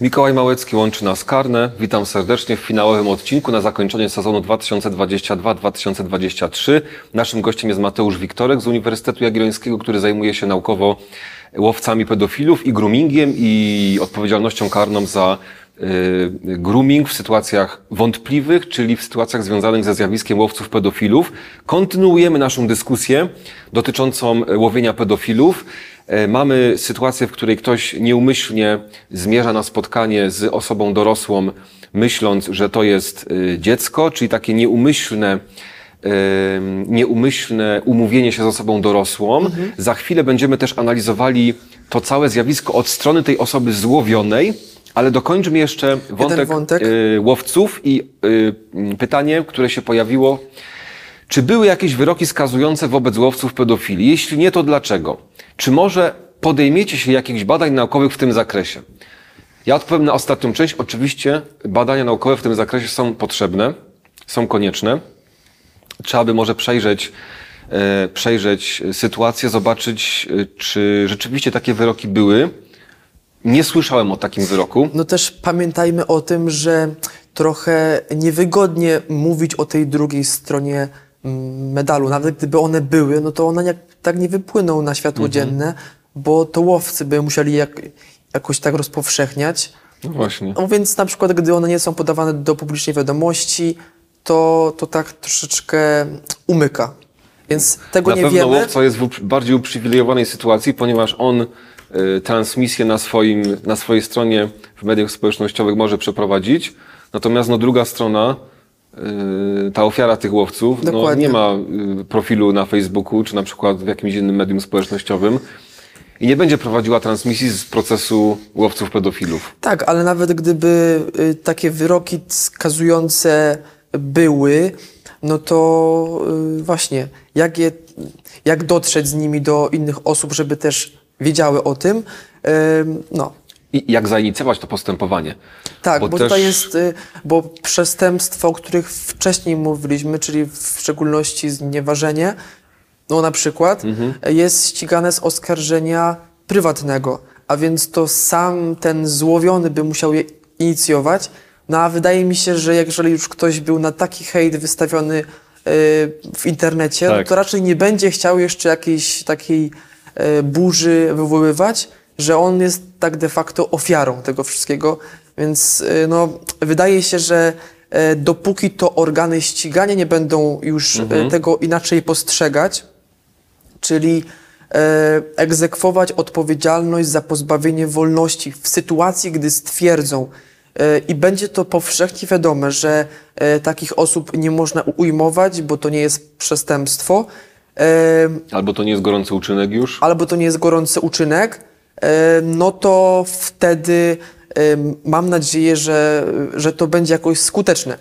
Mikołaj Małecki łączy nas karne. Witam serdecznie w finałowym odcinku na zakończenie sezonu 2022-2023. Naszym gościem jest Mateusz Wiktorek z Uniwersytetu Jagiellońskiego, który zajmuje się naukowo łowcami pedofilów i groomingiem i odpowiedzialnością karną za y, grooming w sytuacjach wątpliwych, czyli w sytuacjach związanych ze zjawiskiem łowców pedofilów. Kontynuujemy naszą dyskusję dotyczącą łowienia pedofilów. E, Mamy sytuację, w której ktoś nieumyślnie zmierza na spotkanie z osobą dorosłą, myśląc, że to jest y, dziecko, czyli takie nieumyślne, y, nieumyślne umówienie się z osobą dorosłą. Za chwilę będziemy też analizowali to całe zjawisko od strony tej osoby złowionej, ale dokończmy jeszcze wątek, wątek. łowców i pytanie, które się pojawiło. Czy były jakieś wyroki skazujące wobec łowców pedofilii? Jeśli nie, to dlaczego? Czy może podejmiecie się jakichś badań naukowych w tym zakresie? Ja odpowiem na ostatnią część. Oczywiście badania naukowe w tym zakresie są potrzebne, są konieczne. Trzeba by może przejrzeć, e, przejrzeć sytuację, zobaczyć, e, czy rzeczywiście takie wyroki były. Nie słyszałem o takim wyroku. No też pamiętajmy o tym, że trochę niewygodnie mówić o tej drugiej stronie medalu. Nawet gdyby one były, no to one jak, tak nie wypłyną na światło Mhm. dzienne, bo to łowcy by musieli jak, jakoś tak rozpowszechniać. No właśnie. No więc na przykład, gdy one nie są podawane do publicznej wiadomości, to, to tak troszeczkę umyka. Więc tego Na nie pewno wiemy. łowca jest w bardziej uprzywilejowanej sytuacji, ponieważ on y, transmisję na, swoim, na swojej stronie w mediach społecznościowych może przeprowadzić. Natomiast no, druga strona, ta ofiara tych łowców, no, nie ma y, profilu na Facebooku czy na przykład w jakimś innym medium społecznościowym i nie będzie prowadziła transmisji z procesu łowców pedofilów. Tak, ale nawet gdyby y, takie wyroki skazujące były, no to y, właśnie, jak, je, jak dotrzeć z nimi do innych osób, żeby też wiedziały o tym, y, no. I jak zainicjować to postępowanie? Tak, Bo bo, też- tutaj jest, y, bo przestępstwa, o których wcześniej mówiliśmy, czyli w szczególności znieważenie, no na przykład, Mhm. jest ścigane z oskarżenia prywatnego, a więc to sam ten złowiony by musiał je inicjować, no a wydaje mi się, że jeżeli już ktoś był na taki hejt wystawiony y, w internecie, Tak. no to raczej nie będzie chciał jeszcze jakiejś takiej e, burzy wywoływać, że on jest tak de facto ofiarą tego wszystkiego. Więc e, no, wydaje się, że e, dopóki to organy ścigania nie będą już e, tego inaczej postrzegać, czyli e, egzekwować odpowiedzialność za pozbawienie wolności w sytuacji, gdy stwierdzą, i będzie to powszechnie wiadome, że takich osób nie można ujmować, bo to nie jest przestępstwo, Albo to nie jest gorący uczynek już? albo to nie jest gorący uczynek, no to wtedy mam nadzieję, że, że to będzie jakoś skuteczne.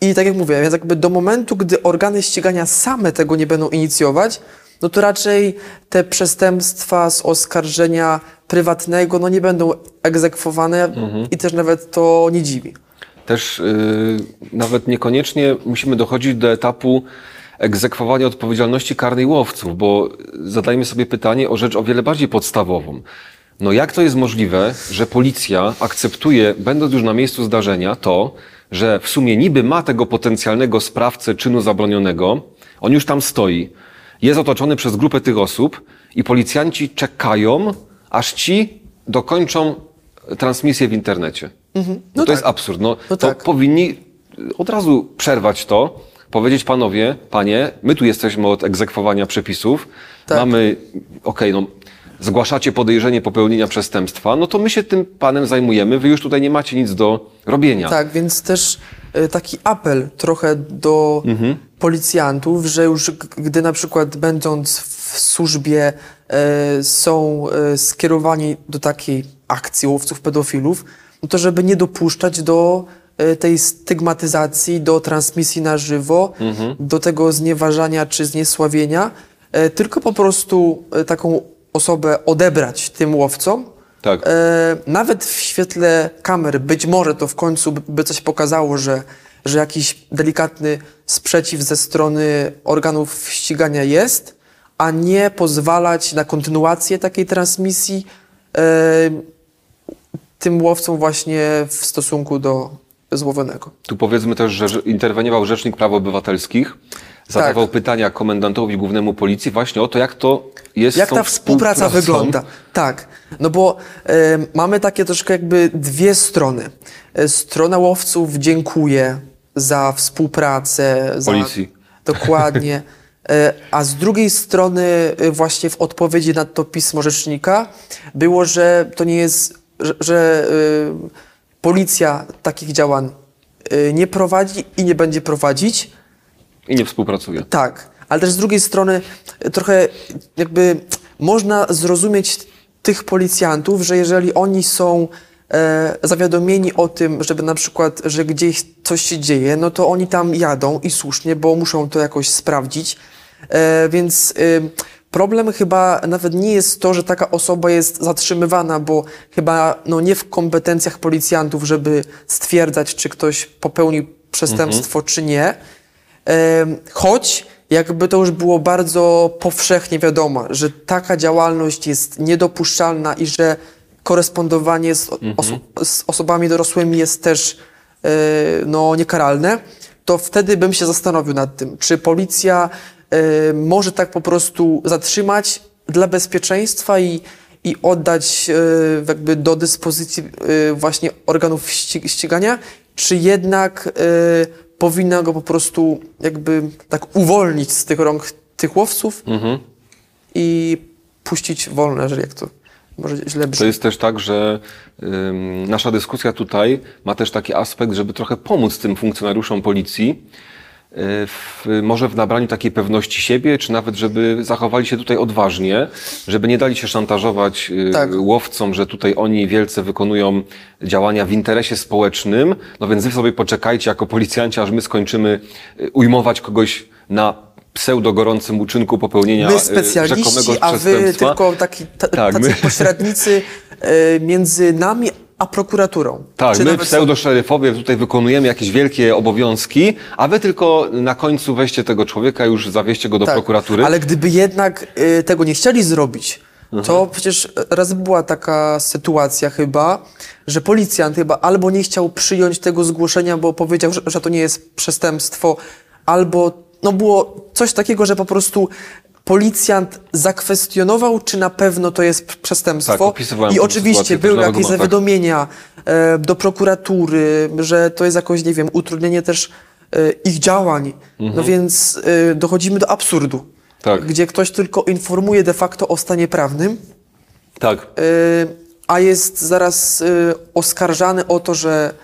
I tak jak mówię, więc jakby do momentu, gdy organy ścigania same tego nie będą inicjować, no to raczej te przestępstwa z oskarżenia prywatnego no nie będą egzekwowane i też nawet to nie dziwi. Też yy, nawet niekoniecznie musimy dochodzić do etapu egzekwowania odpowiedzialności karnej łowców, bo zadajmy sobie pytanie o rzecz o wiele bardziej podstawową. No jak to jest możliwe, że policja akceptuje, będąc już na miejscu zdarzenia, to, że w sumie niby ma tego potencjalnego sprawcę czynu zabronionego, on już tam stoi, jest otoczony przez grupę tych osób i policjanci czekają, aż ci dokończą transmisję w internecie. No, to jest absurd. No, No to tak. powinni od razu przerwać to, powiedzieć panowie, panie, my tu jesteśmy od egzekwowania przepisów, Tak. mamy, okej, no, zgłaszacie podejrzenie popełnienia przestępstwa, no to my się tym panem zajmujemy, wy już tutaj nie macie nic do robienia. Tak, więc też e, taki apel trochę do policjantów, że już gdy na przykład będąc w służbie e, są e, skierowani do takiej akcji łowców pedofilów, no to żeby nie dopuszczać do e, tej stygmatyzacji, do transmisji na żywo, do tego znieważania czy zniesławienia, tylko po prostu taką osobę odebrać tym łowcom, Tak. E, nawet w świetle kamer być może to w końcu by- coś pokazało, że, że jakiś delikatny sprzeciw ze strony organów ścigania jest, a nie pozwalać na kontynuację takiej transmisji, e, tym łowcom właśnie w stosunku do złowionego. Tu powiedzmy też, że interweniował Rzecznik Praw Obywatelskich, zadawał Tak. pytania komendantowi głównemu policji właśnie o to, jak to jest Jak ta współpraca wygląda? Tak, no bo e, mamy takie troszkę jakby dwie strony. E, strona łowców dziękuję za współpracę. Policji. Za, dokładnie. E, a z drugiej strony e, właśnie w odpowiedzi na to pismo rzecznika było, że to nie jest, że, że e, policja takich działań e, nie prowadzi i nie będzie prowadzić. I nie współpracuje. Tak, ale też z drugiej strony e, trochę jakby można zrozumieć tych policjantów, że jeżeli oni są e, zawiadomieni o tym, żeby na przykład, że gdzieś coś się dzieje, no to oni tam jadą i słusznie, bo muszą to jakoś sprawdzić. E, więc e, problem chyba nawet nie jest to, że taka osoba jest zatrzymywana, bo chyba no, nie w kompetencjach policjantów, żeby stwierdzać, czy ktoś popełnił przestępstwo, czy nie. Choć jakby to już było bardzo powszechnie wiadomo, że taka działalność jest niedopuszczalna i że korespondowanie z, oso- z osobami dorosłymi jest też e, no, niekaralne, to wtedy bym się zastanowił nad tym, czy policja e, może tak po prostu zatrzymać dla bezpieczeństwa i, i oddać e, jakby do dyspozycji właśnie organów ści- ścigania, czy jednak powinna go po prostu jakby tak uwolnić z tych rąk tych łowców Mhm. i puścić wolne, że jak to może źle To brzmi. jest też tak, że ym, nasza dyskusja tutaj ma też taki aspekt, żeby trochę pomóc tym funkcjonariuszom policji, w, może w nabraniu takiej pewności siebie, czy nawet żeby zachowali się tutaj odważnie, żeby nie dali się szantażować y, Tak. łowcom, że tutaj oni wielce wykonują działania w interesie społecznym, no więc wy sobie poczekajcie jako policjanci, aż my skończymy y, ujmować kogoś na pseudo-gorącym uczynku popełnienia My specjaliści, rzekomego a wy tylko taki, ta, Tak, my- pośrednicy e, między nami a prokuraturą. Tak, Czy my nawet pseudo-szeryfowie tutaj wykonujemy jakieś wielkie obowiązki, a wy tylko na końcu weźcie tego człowieka, już zawieźcie go do Tak, prokuratury. Ale gdyby jednak y, tego nie chcieli zrobić, to przecież raz była taka sytuacja chyba, że policjant chyba albo nie chciał przyjąć tego zgłoszenia, bo powiedział, że, że to nie jest przestępstwo, albo no było coś takiego, że po prostu policjant zakwestionował, czy na pewno to jest przestępstwo. Tak, I oczywiście były jakieś Wagomatach. zawiadomienia e, do prokuratury, że to jest jakoś, nie wiem, utrudnienie też e, ich działań. No więc e, dochodzimy do absurdu. Mhm. Tak. Gdzie ktoś tylko informuje de facto o stanie prawnym, Tak, a jest zaraz oskarżany o to, że,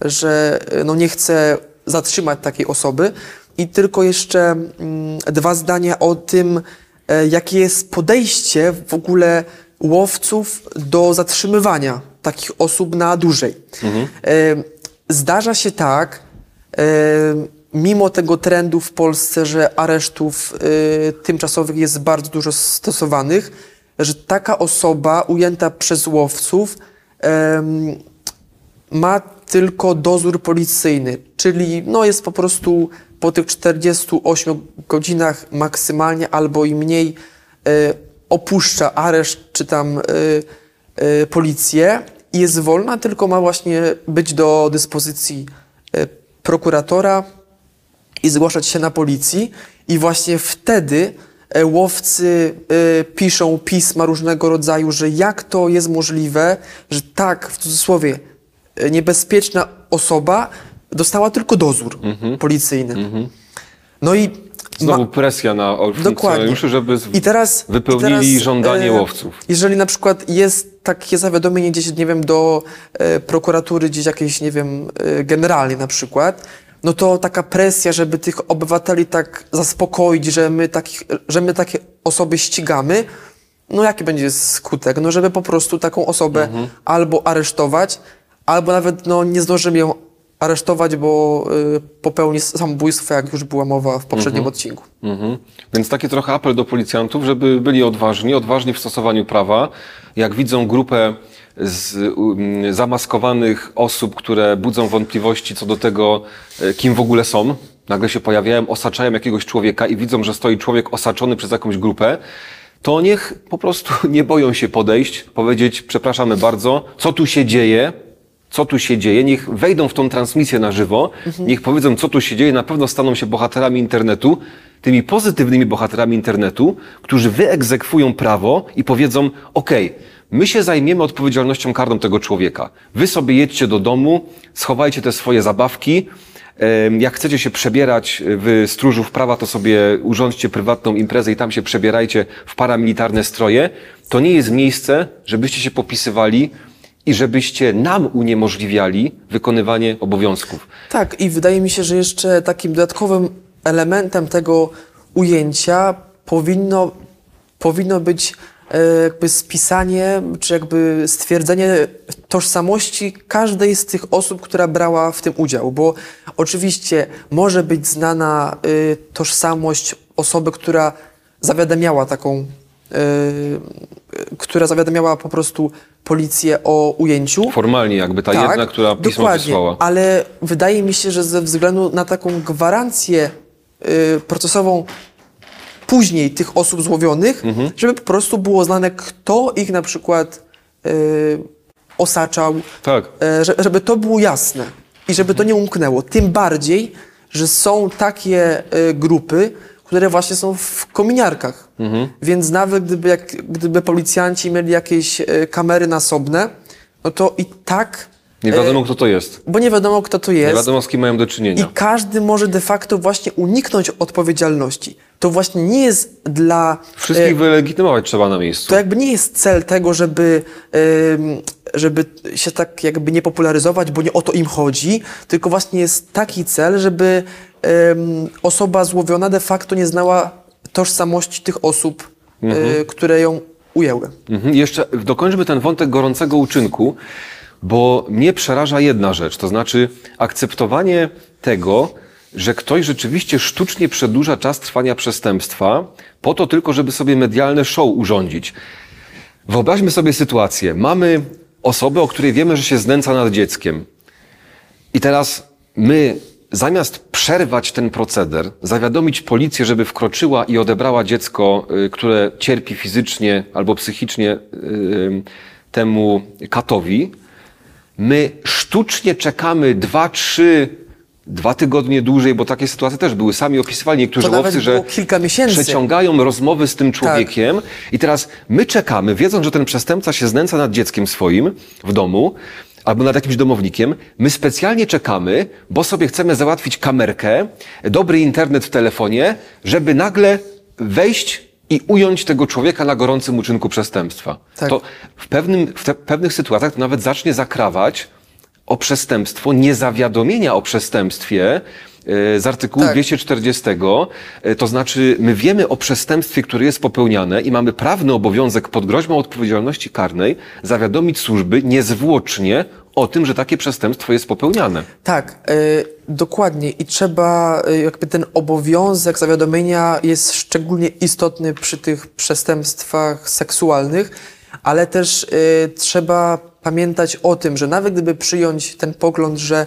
że no nie chce zatrzymać takiej osoby. I tylko jeszcze mm, dwa zdania o tym, e, jakie jest podejście w ogóle łowców do zatrzymywania takich osób na dłużej. E, Zdarza się tak, e, mimo tego trendu w Polsce, że aresztów tymczasowych jest bardzo dużo stosowanych, że taka osoba ujęta przez łowców ma tylko dozór policyjny, czyli no jest po prostu po tych 48 godzinach maksymalnie albo i mniej e, opuszcza areszt czy tam e, e, policję i jest wolna, tylko ma właśnie być do dyspozycji prokuratora i zgłaszać się na policji. I właśnie wtedy łowcy piszą pisma różnego rodzaju, że jak to jest możliwe, że tak, w cudzysłowie, niebezpieczna osoba dostała tylko dozór policyjny. No i znowu ma- presja na funkcjonariuszy, żeby z... I teraz, wypełnili i teraz, żądanie e, łowców. Jeżeli na przykład jest takie zawiadomienie gdzieś, nie wiem, do e, prokuratury gdzieś jakieś, nie wiem, e, generalnie na przykład, no to taka presja, żeby tych obywateli tak zaspokoić, że my, takich, że my takie osoby ścigamy, no jaki będzie skutek? No żeby po prostu taką osobę Mhm. albo aresztować, albo nawet no, nie zdążymy ją aresztować, bo y, popełni samobójstwo, jak już była mowa w poprzednim odcinku. Mhm. Więc taki trochę apel do policjantów, żeby byli odważni, odważni w stosowaniu prawa. Jak widzą grupę z, um, zamaskowanych osób, które budzą wątpliwości co do tego, e, kim w ogóle są, nagle się pojawiają, osaczają jakiegoś człowieka i widzą, że stoi człowiek osaczony przez jakąś grupę, to niech po prostu nie boją się podejść, powiedzieć, przepraszamy bardzo, co tu się dzieje, co tu się dzieje, niech wejdą w tą transmisję na żywo, niech powiedzą, co tu się dzieje, na pewno staną się bohaterami internetu, tymi pozytywnymi bohaterami internetu, którzy wyegzekwują prawo i powiedzą, okej, my się zajmiemy odpowiedzialnością karną tego człowieka. Wy sobie jedźcie do domu, schowajcie te swoje zabawki, Jak chcecie się przebierać w stróżów prawa, to sobie urządźcie prywatną imprezę i tam się przebierajcie w paramilitarne stroje. To nie jest miejsce, żebyście się popisywali i żebyście nam uniemożliwiali wykonywanie obowiązków. Tak, i wydaje mi się, że jeszcze takim dodatkowym elementem tego ujęcia powinno, powinno być e, jakby spisanie, czy jakby stwierdzenie tożsamości każdej z tych osób, która brała w tym udział, bo oczywiście może być znana y, tożsamość osoby, która zawiadamiała taką, która zawiadamiała po prostu policję o ujęciu. Formalnie jakby ta jedna, która pismo Tak, dokładnie, wysłała. Ale wydaje mi się, że ze względu na taką gwarancję y, procesową później tych osób złowionych, Mhm. żeby po prostu było znane, kto ich na przykład y, osaczał, Tak. że, żeby to było jasne i żeby to nie umknęło. Tym bardziej, że są takie grupy, które właśnie są w kominiarkach. Mhm. Więc nawet gdyby, jak, gdyby policjanci mieli jakieś e, kamery nasobne, no to i tak, Nie wiadomo, kto to jest. bo nie wiadomo kto to Nie jest. wiadomo, z kim mają do I czynienia. każdy może de facto właśnie uniknąć odpowiedzialności. To właśnie nie jest dla... e, Wszystkich wylegitymować trzeba na miejscu. To jakby nie jest cel tego, żeby, ym, żeby się tak jakby nie popularyzować, bo nie o to im chodzi, tylko właśnie jest taki cel, żeby ym, osoba złowiona de facto nie znała tożsamości tych osób, y, które ją ujęły. Mhm. Jeszcze dokończmy ten wątek gorącego uczynku, bo mnie przeraża jedna rzecz, to znaczy akceptowanie tego, że ktoś rzeczywiście sztucznie przedłuża czas trwania przestępstwa po to tylko, żeby sobie medialne show urządzić. Wyobraźmy sobie sytuację. Mamy osobę, o której wiemy, że się znęca nad dzieckiem. I teraz my, zamiast przerwać ten proceder, zawiadomić policję, żeby wkroczyła i odebrała dziecko, y, które cierpi fizycznie albo psychicznie y, temu katowi, my sztucznie czekamy dwa, trzy, dwa tygodnie dłużej, bo takie sytuacje też były. Sami opisywali niektórzy łowcy, że było kilka miesięcy. przeciągają rozmowy z Tak. tym człowiekiem i teraz my czekamy, wiedząc, że ten przestępca się znęca nad dzieckiem swoim w domu albo nad jakimś domownikiem, my specjalnie czekamy, bo sobie chcemy załatwić kamerkę, dobry internet w telefonie, żeby nagle wejść i ująć tego człowieka na gorącym uczynku przestępstwa. Tak. To w, pewnym, w te, pewnych sytuacjach to nawet zacznie zakrawać o przestępstwo niezawiadomienia o przestępstwie e, z artykułu Tak. 240. E, To znaczy, my wiemy o przestępstwie, które jest popełniane i mamy prawny obowiązek pod groźbą odpowiedzialności karnej zawiadomić służby niezwłocznie o tym, że takie przestępstwo jest popełniane. Tak, y, dokładnie. I trzeba, y, jakby ten obowiązek zawiadomienia jest szczególnie istotny przy tych przestępstwach seksualnych, ale też y, trzeba pamiętać o tym, że nawet gdyby przyjąć ten pogląd, że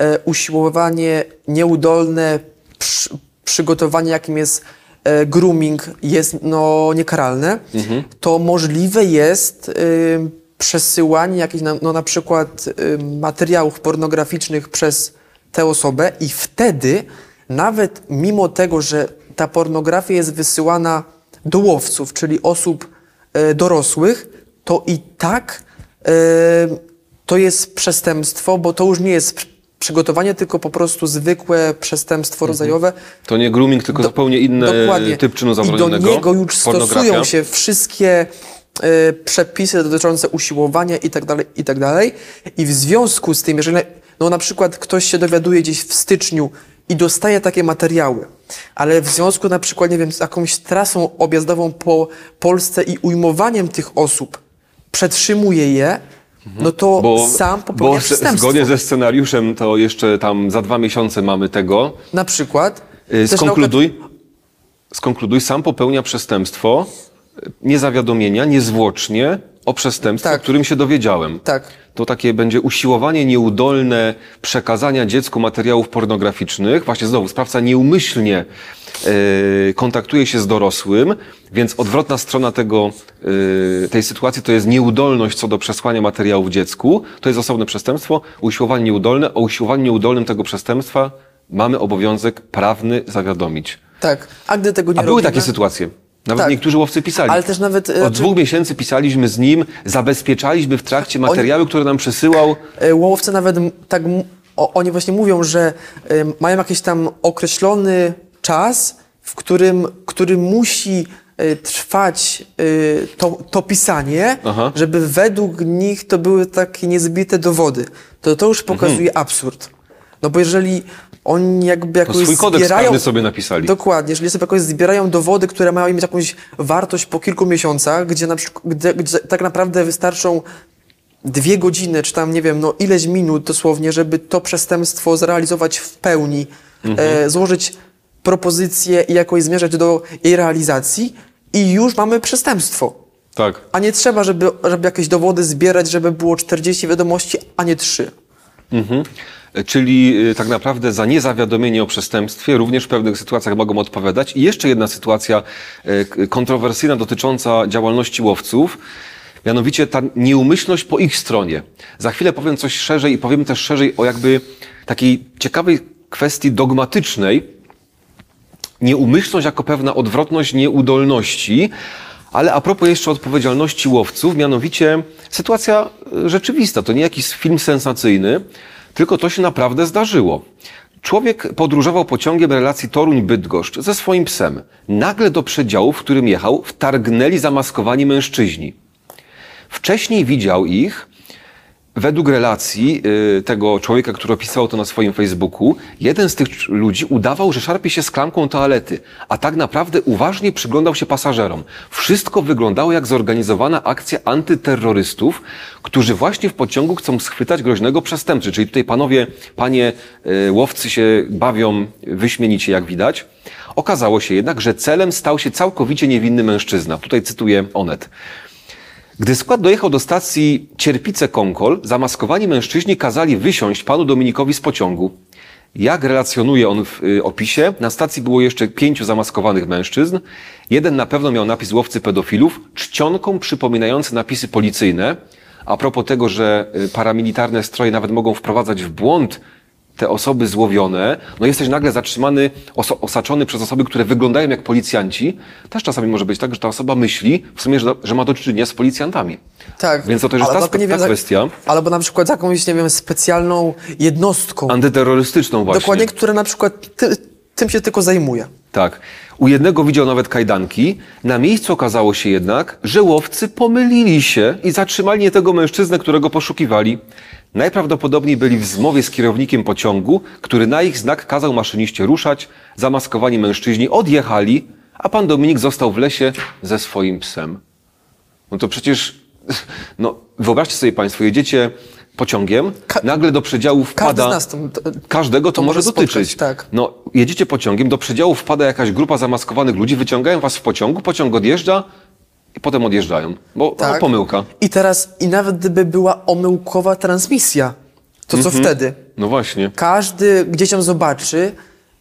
y, usiłowanie nieudolne, przy, przygotowanie, jakim jest e, grooming, jest no, niekaralne, to możliwe jest przesyłanie jakichś, na- no, na przykład materiałów pornograficznych przez tę osobę i wtedy nawet mimo tego, że ta pornografia jest wysyłana do łowców, czyli osób e, dorosłych, to i tak e, to jest przestępstwo, bo to już nie jest pr- przygotowanie, tylko po prostu zwykłe przestępstwo rodzajowe. To nie grooming, tylko Do- zupełnie inny Dokładnie. typ czynu I do zabronionego. niego już stosują się wszystkie przepisy dotyczące usiłowania i tak dalej, i tak. I w związku z tym, jeżeli no, na przykład ktoś się dowiaduje gdzieś w styczniu i dostaje takie materiały, ale w związku na przykład, nie wiem, z jakąś trasą objazdową po Polsce i ujmowaniem tych osób przetrzymuje je, no to sam popełnia bo przestępstwo. zgodnie ze scenariuszem to jeszcze tam za dwa miesiące mamy tego. Na przykład. Y, Skonkluduj, skonkluduj, sam popełnia przestępstwo y, niezawiadomienia, niezwłocznie, o przestępstwie, Tak. o którym się dowiedziałem. Tak. To takie będzie usiłowanie nieudolne przekazania dziecku materiałów pornograficznych. Właśnie znowu, sprawca nieumyślnie e, kontaktuje się z dorosłym, więc odwrotna strona tego, e, tej sytuacji to jest nieudolność co do przesłania materiałów dziecku. To jest osobne przestępstwo. Usiłowanie nieudolne. O usiłowaniu nieudolnym tego przestępstwa mamy obowiązek prawny zawiadomić. Tak. A gdy tego nie A były robimy, takie sytuacje. Nawet Tak. niektórzy łowcy pisali. Ale też nawet, e, Od dwóch miesięcy pisaliśmy z nim, zabezpieczaliśmy w trakcie materiały, które nam przysyłał. E, Łowcy nawet tak, oni właśnie mówią, że e, mają jakiś tam określony czas, w którym, który musi trwać to, to pisanie, Aha. żeby według nich to były takie niezbite dowody. To to już pokazuje Mhm. absurd. No bo jeżeli oni jakby jakoś swój kodeks zbierają... karny sobie napisali. Dokładnie. Jeżeli sobie jakoś zbierają dowody, które mają mieć jakąś wartość po kilku miesiącach, gdzie, na przykład, gdzie, gdzie tak naprawdę wystarczą dwie godziny, czy tam nie wiem, no ileś minut dosłownie, żeby to przestępstwo zrealizować w pełni, e, złożyć propozycję i jakoś zmierzać do jej realizacji i już mamy przestępstwo. Tak. A nie trzeba, żeby, żeby jakieś dowody zbierać, żeby było 40 wiadomości, a nie 3. Mhm. Czyli y, tak naprawdę za niezawiadomienie o przestępstwie również w pewnych sytuacjach mogą odpowiadać. I jeszcze jedna sytuacja y, kontrowersyjna dotycząca działalności łowców. Mianowicie ta nieumyślność po ich stronie. Za chwilę powiem coś szerzej i powiem też szerzej o jakby takiej ciekawej kwestii dogmatycznej, nieumyślność jako pewna odwrotność nieudolności, ale a propos jeszcze odpowiedzialności łowców, mianowicie sytuacja e, rzeczywista, to nie jakiś film sensacyjny, tylko to się naprawdę zdarzyło. Człowiek podróżował pociągiem relacji Toruń-Bydgoszcz ze swoim psem. Nagle do przedziału, w którym jechał, wtargnęli zamaskowani mężczyźni. Wcześniej widział ich, według relacji y, tego człowieka, który opisał to na swoim Facebooku, jeden z tych ludzi udawał, że szarpie się szklanką toalety, a tak naprawdę uważnie przyglądał się pasażerom. Wszystko wyglądało jak zorganizowana akcja antyterrorystów, którzy właśnie w pociągu chcą schwytać groźnego przestępcy. Czyli tutaj panowie, panie y, łowcy się bawią wyśmienicie, jak widać. Okazało się jednak, że celem stał się całkowicie niewinny mężczyzna. Tutaj cytuję Onet. Gdy skład dojechał do stacji Cierpice-Konkol, zamaskowani mężczyźni kazali wysiąść panu Dominikowi z pociągu. Jak relacjonuje on w y, opisie, na stacji było jeszcze pięciu zamaskowanych mężczyzn. Jeden na pewno miał napis łowcy pedofilów, czcionką przypominający napisy policyjne. A propos tego, że y, paramilitarne stroje nawet mogą wprowadzać w błąd te osoby złowione, no jesteś nagle zatrzymany, osaczony przez osoby, które wyglądają jak policjanci. Też czasami może być tak, że ta osoba myśli w sumie, że, że ma do czynienia z policjantami. Tak. Więc to też jest ta, spe- ta kwestia Albo na przykład jakąś, nie wiem, specjalną jednostką. antyterrorystyczną właśnie. Dokładnie, która na przykład ty, tym się tylko zajmuje. Tak. U jednego widział nawet kajdanki. Na miejscu okazało się jednak, że łowcy pomylili się i zatrzymali nie tego mężczyznę, którego poszukiwali. Najprawdopodobniej byli w zmowie z kierownikiem pociągu, który na ich znak kazał maszyniście ruszać. Zamaskowani mężczyźni odjechali, a pan Dominik został w lesie ze swoim psem. No to przecież, no wyobraźcie sobie państwo, jedziecie pociągiem, Ka- nagle do przedziału wpada... z nas to- Każdego to, to może może spotkać, dotyczyć. tak. No, jedziecie pociągiem, do przedziału wpada jakaś grupa zamaskowanych ludzi, wyciągają was w pociągu, pociąg odjeżdża i potem odjeżdżają. Bo no, pomyłka. I teraz, i nawet gdyby była omyłkowa transmisja, to co Mhm. wtedy? No właśnie. Każdy gdzieś ją zobaczy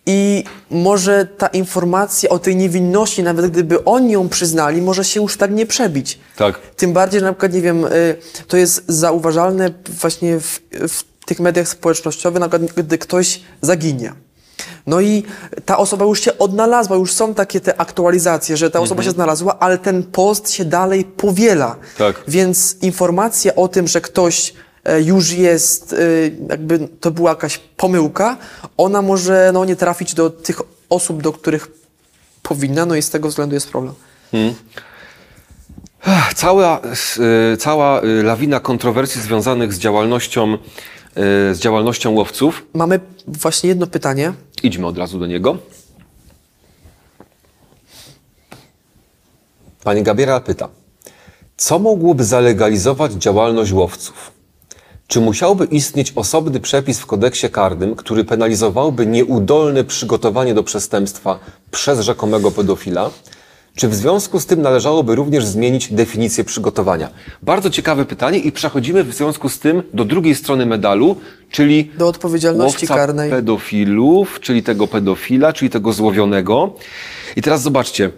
i może ta informacja o tej niewinności, nawet gdyby oni ją przyznali, może się już tak nie przebić. Tak. Tym bardziej, że na przykład, nie wiem, y, to jest zauważalne właśnie w, w tych mediach społecznościowych, na przykład gdy ktoś zaginie. No i ta osoba już się odnalazła, już są takie te aktualizacje, że ta osoba się znalazła, ale ten post się dalej powiela. Tak. Więc informacja o tym, że ktoś już jest, e, jakby to była jakaś pomyłka, ona może no, nie trafić do tych osób, do których powinna, no i z tego względu jest problem. Ech, Cała, y, cała lawina kontrowersji związanych z działalnością, z działalnością łowców. Mamy właśnie jedno pytanie. Idźmy od razu do niego. Pani Gabriela pyta, co mogłoby zalegalizować działalność łowców? Czy musiałby istnieć osobny przepis w kodeksie karnym, który penalizowałby nieudolne przygotowanie do przestępstwa przez rzekomego pedofila? Czy w związku z tym należałoby również zmienić definicję przygotowania? Bardzo ciekawe pytanie i przechodzimy w związku z tym do drugiej strony medalu, czyli Do odpowiedzialności karnej. pedofilów, czyli tego pedofila, czyli tego złowionego. I teraz zobaczcie,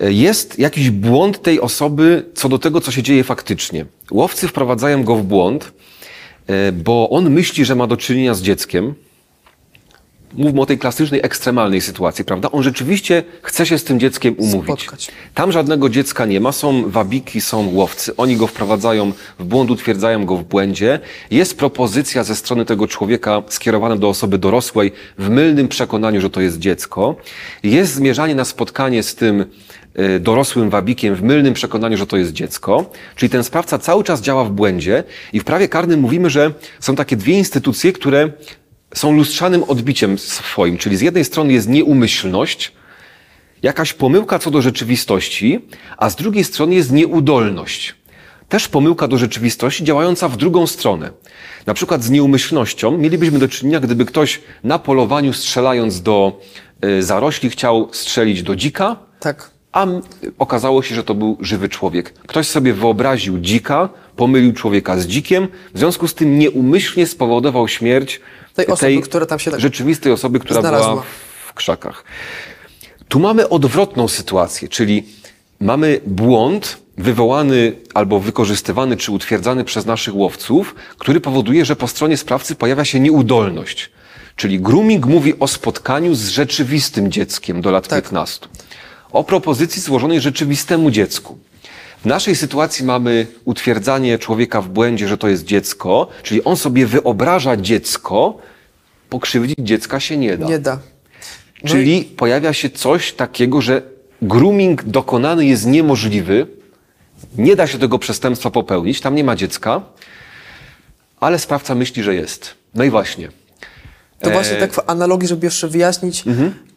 jest jakiś błąd tej osoby co do tego, co się dzieje faktycznie. Łowcy wprowadzają go w błąd, bo on myśli, że ma do czynienia z dzieckiem. Mówmy o tej klasycznej, ekstremalnej sytuacji, prawda? On rzeczywiście chce się z tym dzieckiem umówić. Spotkać. Tam żadnego dziecka nie ma, są wabiki, są łowcy. Oni go wprowadzają w błąd, utwierdzają go w błędzie. Jest propozycja ze strony tego człowieka skierowana do osoby dorosłej w mylnym przekonaniu, że to jest dziecko. Jest zmierzanie na spotkanie z tym y, dorosłym wabikiem w mylnym przekonaniu, że to jest dziecko. Czyli ten sprawca cały czas działa w błędzie i w prawie karnym mówimy, że są takie dwie instytucje, które są lustrzanym odbiciem swoim, czyli z jednej strony jest nieumyślność, jakaś pomyłka co do rzeczywistości, a z drugiej strony jest nieudolność. Też pomyłka do rzeczywistości działająca w drugą stronę. Na przykład z nieumyślnością mielibyśmy do czynienia, gdyby ktoś na polowaniu strzelając do y, zarośli chciał strzelić do dzika, Tak. a okazało się, że to był żywy człowiek. Ktoś sobie wyobraził dzika, pomylił człowieka z dzikiem, w związku z tym nieumyślnie spowodował śmierć Tej osoby, która tam się tak rzeczywistej osoby, która znalazła. była w krzakach. Tu mamy odwrotną sytuację, czyli mamy błąd wywołany albo wykorzystywany czy utwierdzany przez naszych łowców, który powoduje, że po stronie sprawcy pojawia się nieudolność. Czyli grooming mówi o spotkaniu z rzeczywistym dzieckiem do lat Tak. 15. O propozycji złożonej rzeczywistemu dziecku. W naszej sytuacji mamy utwierdzanie człowieka w błędzie, że to jest dziecko, czyli on sobie wyobraża dziecko, pokrzywdzić dziecka się nie da. nie da. No Czyli pojawia się coś takiego, że grooming dokonany jest niemożliwy, nie da się tego przestępstwa popełnić, tam nie ma dziecka, ale sprawca myśli, że jest. No i właśnie. To właśnie E, tak w analogii, żeby jeszcze wyjaśnić,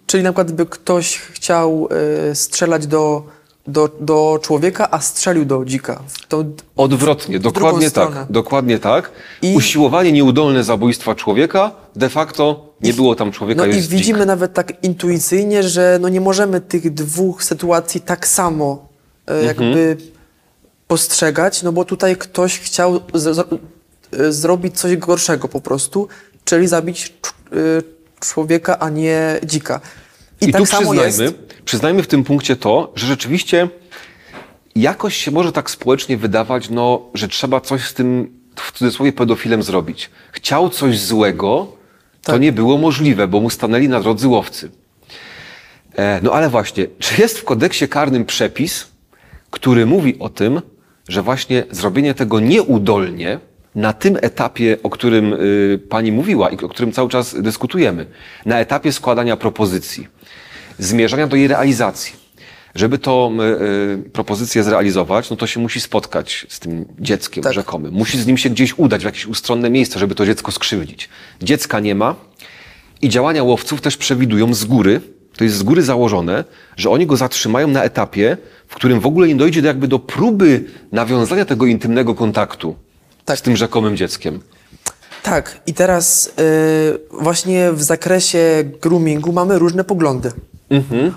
czyli na przykład by ktoś chciał e, strzelać do, do, do człowieka, a strzelił do dzika. To, Odwrotnie, dokładnie tak. stronę. Dokładnie tak. I- Usiłowanie nieudolne zabójstwa człowieka, de facto nie było tam człowieka, no i widzimy dzik. nawet tak intuicyjnie, że no nie możemy tych dwóch sytuacji tak samo e, jakby postrzegać, no bo tutaj ktoś chciał e, zrobić coś gorszego po prostu, czyli zabić e, człowieka, a nie dzika. I, I tak tu przyznajmy, jest. przyznajmy w tym punkcie to, że rzeczywiście jakoś się może tak społecznie wydawać, no, że trzeba coś z tym, w cudzysłowie, pedofilem zrobić. Chciał coś złego, to Tak. nie było możliwe, bo mu stanęli na drodze łowcy. E, no ale właśnie, czy jest w kodeksie karnym przepis, który mówi o tym, że właśnie zrobienie tego nieudolnie na tym etapie, o którym y, pani mówiła i o którym cały czas dyskutujemy, na etapie składania propozycji, zmierzania do jej realizacji. Żeby tą y, propozycję zrealizować, no to się musi spotkać z tym dzieckiem Tak. rzekomym. Musi z nim się gdzieś udać w jakieś ustronne miejsce, żeby to dziecko skrzywdzić. Dziecka nie ma i działania łowców też przewidują z góry, to jest z góry założone, że oni go zatrzymają na etapie, w którym w ogóle nie dojdzie do jakby do próby nawiązania tego intymnego kontaktu Tak. z tym rzekomym dzieckiem. Tak, i teraz y, właśnie w zakresie groomingu mamy różne poglądy.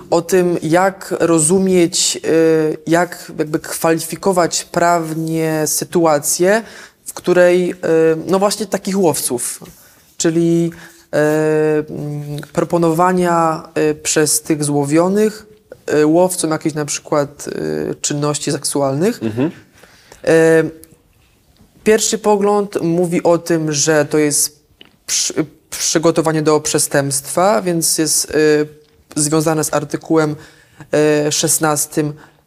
O tym, jak rozumieć, y, jak jakby kwalifikować prawnie sytuację, w której, y, no właśnie takich łowców, czyli y, mm, proponowania przez tych złowionych łowcom jakichś na przykład czynności seksualnych. Y, Pierwszy pogląd mówi o tym, że to jest przy, przygotowanie do przestępstwa, więc jest związane z artykułem y, 16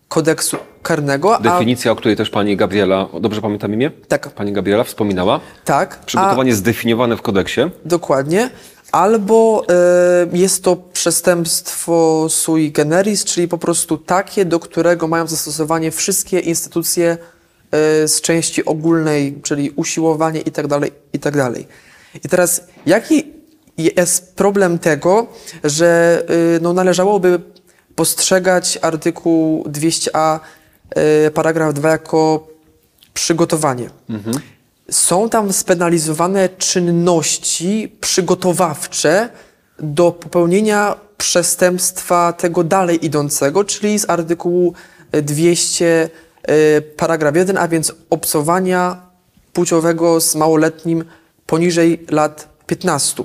kodeksu karnego. A, Definicja, o której też pani Gabriela, dobrze pamiętam imię? Tak. Pani Gabriela wspominała. tak, Przygotowanie zdefiniowane w kodeksie. a, dokładnie. Albo y, jest to przestępstwo sui generis, czyli po prostu takie, do którego mają zastosowanie wszystkie instytucje y, z części ogólnej, czyli usiłowanie i tak dalej, i tak. I teraz jaki jest problem tego, że y, no, należałoby postrzegać artykuł 200a y, paragraf 2 jako przygotowanie. Są tam spenalizowane czynności przygotowawcze do popełnienia przestępstwa tego dalej idącego, czyli z artykułu 200 e, paragraf 1, a więc obcowania płciowego z małoletnim poniżej lat 15.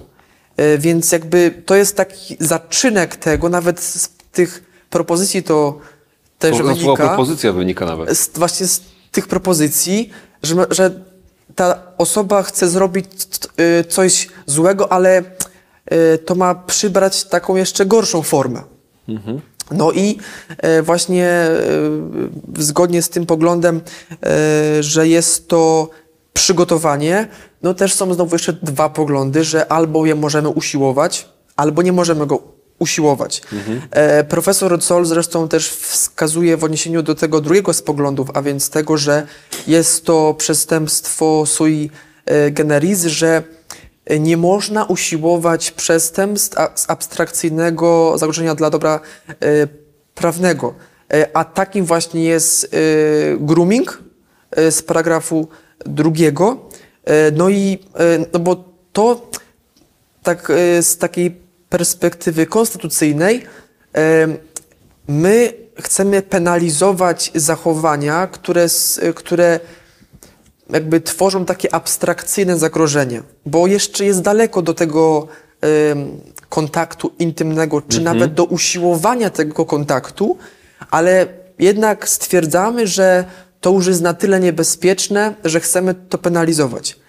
E, Więc jakby to jest taki zaczynek tego, nawet z tych propozycji to też To wynika propozycja wynika nawet. z, właśnie z tych propozycji, że, że ta osoba chce zrobić y, coś złego, ale y, to ma przybrać taką jeszcze gorszą formę. No i e, właśnie e, zgodnie z tym poglądem, że jest to przygotowanie, no też są znowu jeszcze dwa poglądy, że albo je możemy usiłować, albo nie możemy go usiłować. E, profesor Zoll zresztą też wskazuje w odniesieniu do tego drugiego z poglądów, a więc tego, że jest to przestępstwo sui e, generis, że nie można usiłować przestępstw z abstrakcyjnego zagrożenia dla dobra e, prawnego. E, a takim właśnie jest e, grooming e, z paragrafu drugiego. E, no i e, no bo to tak e, z takiej perspektywy konstytucyjnej my chcemy penalizować zachowania, które, które jakby tworzą takie abstrakcyjne zagrożenie, bo jeszcze jest daleko do tego kontaktu intymnego, czy nawet do usiłowania tego kontaktu, ale jednak stwierdzamy, że to już jest na tyle niebezpieczne, że chcemy to penalizować.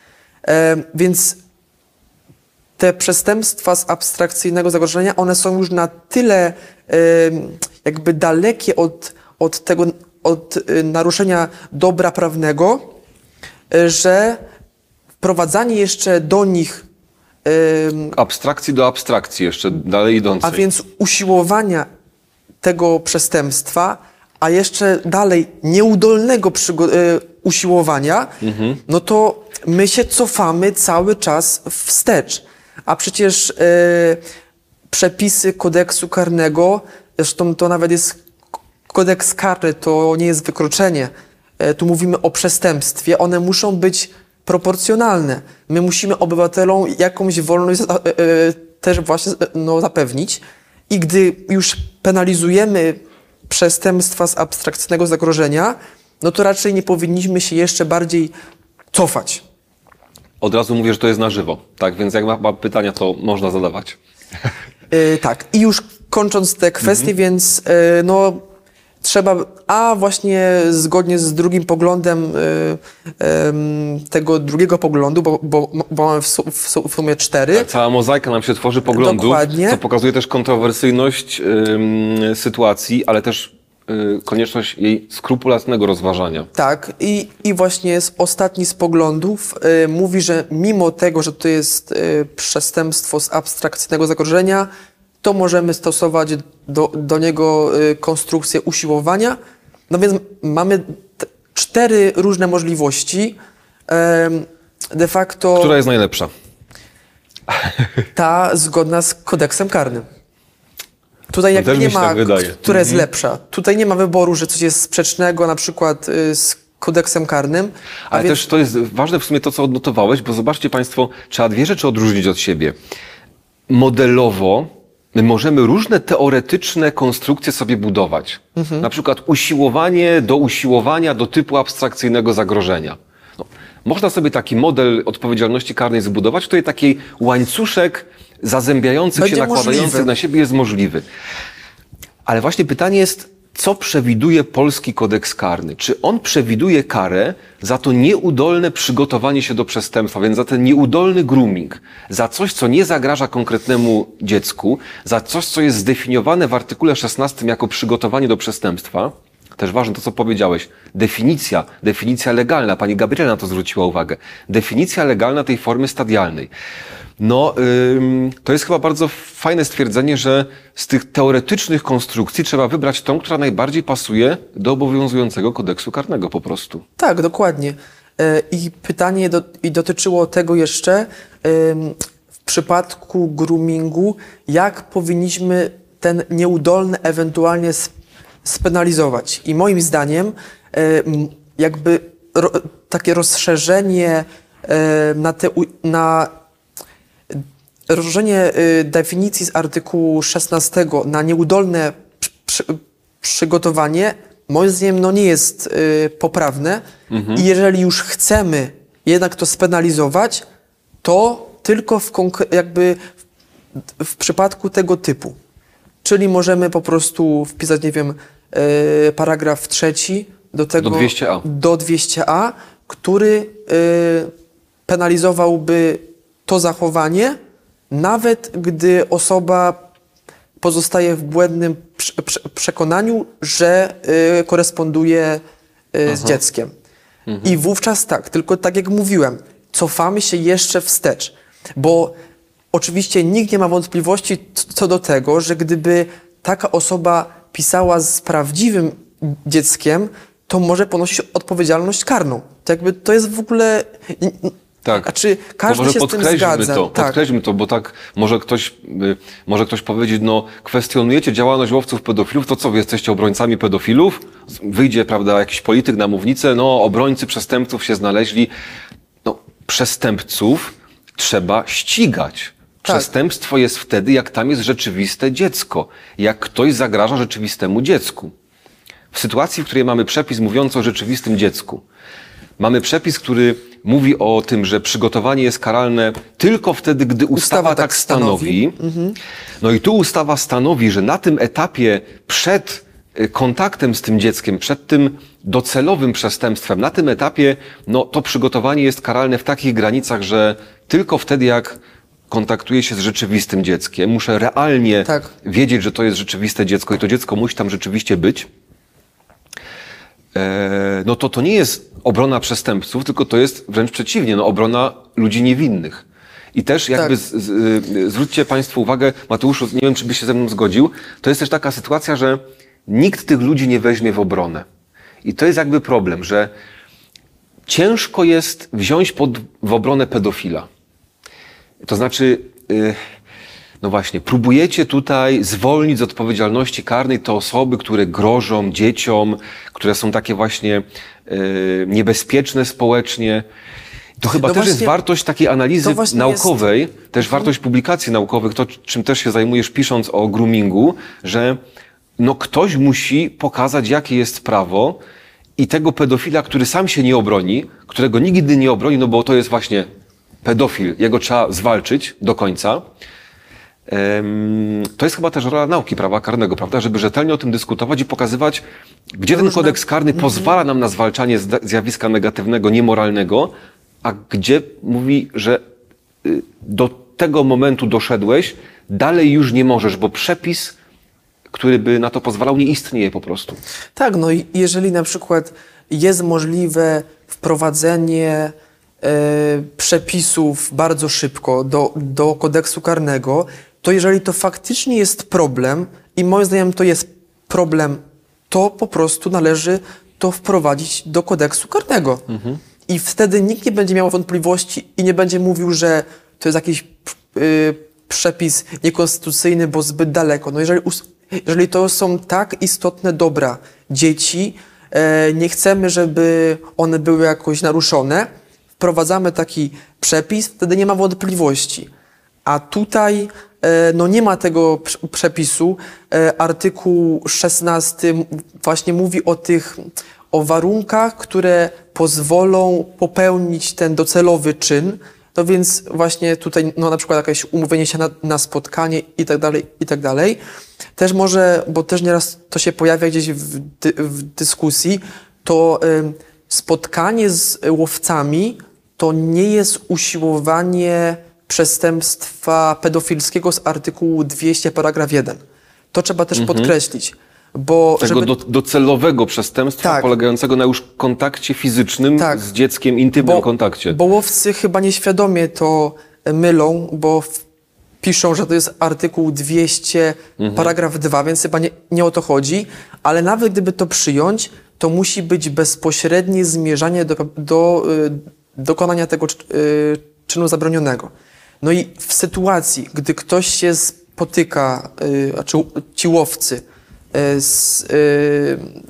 Em, więc te przestępstwa z abstrakcyjnego zagrożenia, one są już na tyle em, jakby dalekie od, od tego, od y, naruszenia dobra prawnego, y, że wprowadzanie jeszcze do nich, em, Abstrakcji do abstrakcji jeszcze dalej idącej. a więc usiłowania tego przestępstwa, a jeszcze dalej nieudolnego e, usiłowania, no to my się cofamy cały czas wstecz. A przecież e, przepisy kodeksu karnego, zresztą to nawet jest kodeks karny, to nie jest wykroczenie. E, tu mówimy o przestępstwie, one muszą być proporcjonalne. My musimy obywatelom jakąś wolność e, też właśnie no, zapewnić. I gdy już penalizujemy przestępstwa z abstrakcyjnego zagrożenia, no to raczej nie powinniśmy się jeszcze bardziej cofać. Od razu mówię, że to jest na żywo. Tak, więc jak ma, ma pytania, to można zadawać. E, tak, i już kończąc te kwestie, więc e, no trzeba, a właśnie zgodnie z drugim poglądem em, tego drugiego poglądu, bo, bo, bo mamy w, w, su, w sumie cztery, Cała mozaika nam się tworzy poglądów, Dokładnie. co pokazuje też kontrowersyjność ym, sytuacji, ale też y, konieczność jej skrupulatnego rozważania. Tak, i, i właśnie jest ostatni z poglądów. y, mówi, że mimo tego, że to jest y, przestępstwo z abstrakcyjnego zagrożenia, to możemy stosować do, do niego y, konstrukcję usiłowania. No więc mamy cztery różne możliwości. De facto Która jest najlepsza? ta zgodna z kodeksem karnym. Tutaj też nie ma, tak która jest lepsza. Tutaj nie ma wyboru, że coś jest sprzecznego na przykład y, z kodeksem karnym. Ale więc- też to jest ważne w sumie to, co odnotowałeś, bo zobaczcie Państwo, trzeba dwie rzeczy odróżnić od siebie. Modelowo my możemy różne teoretyczne konstrukcje sobie budować. Na przykład usiłowanie do usiłowania do typu abstrakcyjnego zagrożenia. No, można sobie taki model odpowiedzialności karnej zbudować, tutaj taki łańcuszek zazębiających Będzie się, nakładających możliwy. na siebie jest możliwy. Ale właśnie pytanie jest, co przewiduje polski kodeks karny? Czy on przewiduje karę za to nieudolne przygotowanie się do przestępstwa, więc za ten nieudolny grooming, za coś, co nie zagraża konkretnemu dziecku, za coś, co jest zdefiniowane w artykule 16 jako przygotowanie do przestępstwa? Też ważne to, co powiedziałeś. Definicja, definicja legalna. Pani Gabriela na to zwróciła uwagę. Definicja legalna tej formy stadialnej. No, ym, to jest chyba bardzo fajne stwierdzenie, że z tych teoretycznych konstrukcji trzeba wybrać tą, która najbardziej pasuje do obowiązującego kodeksu karnego po prostu. Tak, dokładnie. E, I pytanie do, i dotyczyło tego jeszcze w przypadku groomingu, jak powinniśmy ten nieudolny ewentualnie sp- spenalizować. I moim zdaniem e, jakby takie rozszerzenie e, na, te, na rozszerzenie y, definicji z artykułu 16 na nieudolne przy, przy, przygotowanie moim zdaniem no, nie jest y, poprawne i jeżeli już chcemy jednak to spenalizować, to tylko w jakby w, w przypadku tego typu. Czyli możemy po prostu wpisać, nie wiem, y, paragraf trzeci do tego... 200a. Do 200a, który y, penalizowałby to zachowanie, nawet gdy osoba pozostaje w błędnym prze- prze- przekonaniu, że y, koresponduje y, z dzieckiem. I wówczas tak, tylko tak jak mówiłem, cofamy się jeszcze wstecz, bo oczywiście nikt nie ma wątpliwości co do tego, że gdyby taka osoba pisała z prawdziwym dzieckiem, to może ponosić odpowiedzialność karną. To jakby to jest w ogóle... Tak. A czy każdy się z tym zgadza? To, tak. Podkreślmy to, bo tak może ktoś, y, może ktoś powiedzieć, no kwestionujecie działalność łowców pedofilów, to co, wy jesteście obrońcami pedofilów? Wyjdzie, prawda, jakiś polityk na mównicę, no obrońcy przestępców się znaleźli. No, przestępców trzeba ścigać. Tak. Przestępstwo jest wtedy, jak tam jest rzeczywiste dziecko. Jak ktoś zagraża rzeczywistemu dziecku. W sytuacji, w której mamy przepis mówiący o rzeczywistym dziecku, mamy przepis, który mówi o tym, że przygotowanie jest karalne tylko wtedy, gdy ustawa, Ustawa tak, tak stanowi. No i tu ustawa stanowi, że na tym etapie przed y, kontaktem z tym dzieckiem, przed tym docelowym przestępstwem, na tym etapie no, to przygotowanie jest karalne w takich granicach, że tylko wtedy, jak kontaktuję się z rzeczywistym dzieckiem, muszę realnie Tak. wiedzieć, że to jest rzeczywiste dziecko i to dziecko musi tam rzeczywiście być, no to to nie jest obrona przestępców, tylko to jest wręcz przeciwnie, no obrona ludzi niewinnych. I też jakby Tak. z, z, y, zwróćcie Państwo uwagę, Mateuszu, nie wiem, czy byś się ze mną zgodził, to jest też taka sytuacja, że nikt tych ludzi nie weźmie w obronę. I to jest jakby problem, że ciężko jest wziąć pod, w obronę pedofila. To znaczy, y, no właśnie, próbujecie tutaj zwolnić z odpowiedzialności karnej te osoby, które grożą dzieciom, które są takie właśnie y, niebezpieczne społecznie. To chyba No też jest właśnie- wartość takiej analizy naukowej, też wartość publikacji naukowych, to czym też się zajmujesz pisząc o groomingu, że no ktoś musi pokazać, jakie jest prawo i tego pedofila, który sam się nie obroni, którego nigdy nie obroni, no bo to jest właśnie pedofil, jego trzeba zwalczyć do końca. To jest chyba też rola nauki prawa karnego, prawda? Żeby rzetelnie o tym dyskutować i pokazywać, gdzie ten kodeks karny pozwala nam na zwalczanie zjawiska negatywnego, niemoralnego, a gdzie mówi, że y, do tego momentu doszedłeś, dalej już nie możesz, bo przepis, który by na to pozwalał, nie istnieje po prostu. Tak, no i jeżeli na przykład jest możliwe wprowadzenie e, przepisów bardzo szybko do, do kodeksu karnego, to jeżeli to faktycznie jest problem i moim zdaniem to jest problem, to po prostu należy to wprowadzić do kodeksu karnego. I wtedy nikt nie będzie miał wątpliwości i nie będzie mówił, że to jest jakiś y, przepis niekonstytucyjny, bo zbyt daleko. No jeżeli, jeżeli to są tak istotne dobra dzieci, e, nie chcemy, żeby one były jakoś naruszone, wprowadzamy taki przepis, wtedy nie ma wątpliwości. A tutaj no nie ma tego prz- przepisu. E, Artykuł 16 m- właśnie mówi o tych, o warunkach, które pozwolą popełnić ten docelowy czyn. No więc właśnie tutaj no na przykład jakieś umówienie się na, na spotkanie i tak dalej, i tak dalej. Też może, bo też nieraz to się pojawia gdzieś w, dy, w dyskusji, to ym, spotkanie z łowcami to nie jest usiłowanie przestępstwa pedofilskiego z artykułu 200 paragraf 1. To trzeba też podkreślić, bo Mhm. Tego żeby, do, docelowego przestępstwa Tak. polegającego na już kontakcie fizycznym Tak. z dzieckiem, intymnym kontakcie. Bo łowcy chyba nieświadomie to e, mylą, bo piszą, że to jest artykuł 200, Mhm. paragraf 2, więc chyba nie, nie o to chodzi, ale nawet gdyby to przyjąć, to musi być bezpośrednie zmierzanie do, do y, dokonania tego y, czynu zabronionego. No i w sytuacji, gdy ktoś się spotyka, y, znaczy ci łowcy, y, z,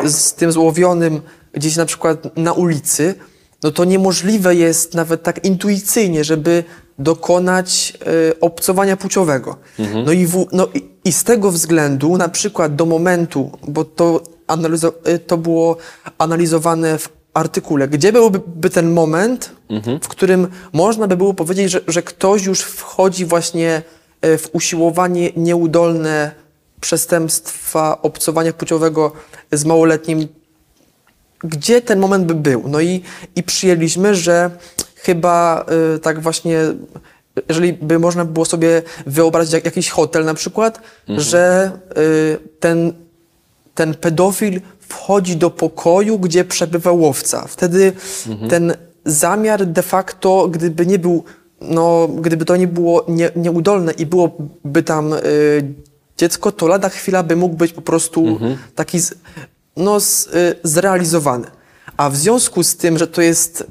y, z tym złowionym gdzieś na przykład na ulicy, no to niemożliwe jest nawet tak intuicyjnie, żeby dokonać y, obcowania płciowego. No, i w, no i, i z tego względu, na przykład do momentu, bo to, analizo, to było analizowane w artykule, gdzie byłby by ten moment, w którym można by było powiedzieć, że, że ktoś już wchodzi właśnie y, w usiłowanie nieudolne przestępstwa obcowania płciowego z małoletnim. Gdzie ten moment by był. No i, i przyjęliśmy, że chyba y, tak właśnie, jeżeli by można było sobie wyobrazić jak, jakiś hotel na przykład, że y, ten, ten pedofil wchodzi do pokoju, gdzie przebywa łowca. Wtedy ten zamiar de facto, gdyby nie był, no, gdyby to nie było nie, nieudolne i byłoby tam y, dziecko, to lada chwila by mógł być po prostu taki z, no, z, y, zrealizowany. A w związku z tym, że to jest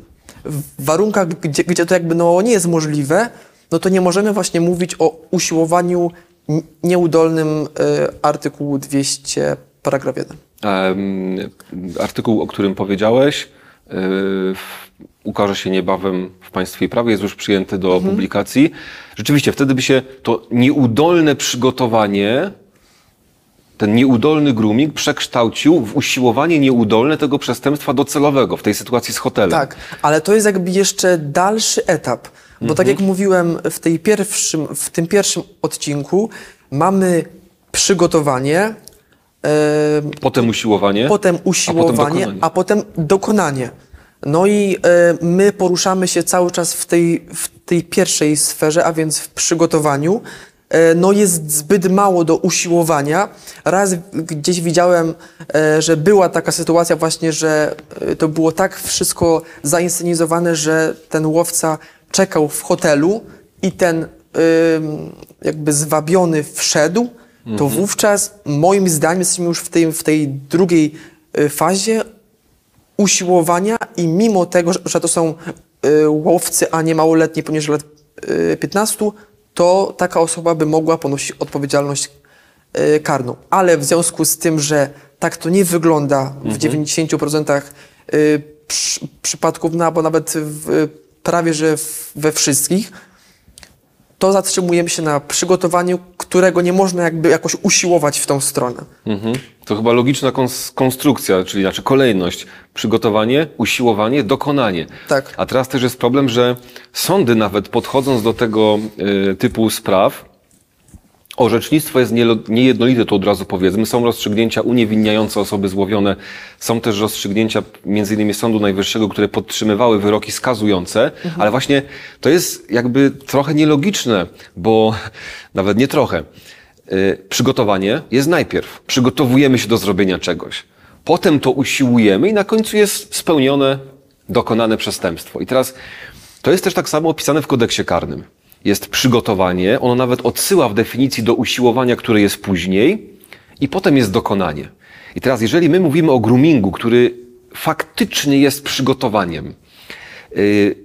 w warunkach, gdzie, gdzie to jakby no, nie jest możliwe, no to nie możemy właśnie mówić o usiłowaniu nieudolnym y, artykułu 200 paragraf 1. Em, artykuł, o którym powiedziałeś, y, w- ukaże się niebawem w Państwie i Prawie, jest już przyjęty do publikacji. Rzeczywiście, wtedy by się to nieudolne przygotowanie, ten nieudolny grooming przekształcił w usiłowanie nieudolne tego przestępstwa docelowego w tej sytuacji z hotelem. Tak, ale to jest jakby jeszcze dalszy etap, bo tak jak mówiłem w, tej pierwszym, w tym pierwszym odcinku, mamy przygotowanie, Potem usiłowanie. potem usiłowanie, dokonanie. a potem dokonanie. No i my poruszamy się cały czas w tej, w tej pierwszej sferze, a więc w przygotowaniu. E, no jest zbyt mało do usiłowania. Raz gdzieś widziałem, e, że była taka sytuacja właśnie, że e, to było tak wszystko zainscenizowane, że ten łowca czekał w hotelu i ten jakby zwabiony wszedł, to wówczas moim zdaniem jesteśmy już w tej, w tej drugiej y, fazie usiłowania i mimo tego, że, to są y, łowcy, a nie małoletni poniżej lat y, 15, to taka osoba by mogła ponosić odpowiedzialność y, karną. Ale w związku z tym, że tak to nie wygląda w 90% y, przy, przypadków, no albo nawet w, prawie że we wszystkich, to zatrzymujemy się na przygotowaniu, którego nie można jakby jakoś usiłować w tą stronę. Mhm. To chyba logiczna kons- konstrukcja, czyli znaczy kolejność. Przygotowanie, usiłowanie, dokonanie. Tak. A teraz też jest problem, że sądy nawet podchodząc do tego y, typu spraw, orzecznictwo jest niejednolite, to od razu powiedzmy. Są rozstrzygnięcia uniewinniające osoby złowione, są też rozstrzygnięcia między innymi Sądu Najwyższego, które podtrzymywały wyroki skazujące, ale właśnie to jest jakby trochę nielogiczne, bo nawet nie trochę. Y, przygotowanie jest najpierw. Przygotowujemy się do zrobienia czegoś. Potem to usiłujemy i na końcu jest spełnione, dokonane przestępstwo. I teraz to jest też tak samo opisane w kodeksie karnym. Jest przygotowanie, ono nawet odsyła w definicji do usiłowania, które jest później, i potem jest dokonanie. I teraz, jeżeli my mówimy o groomingu, który faktycznie jest przygotowaniem, yy,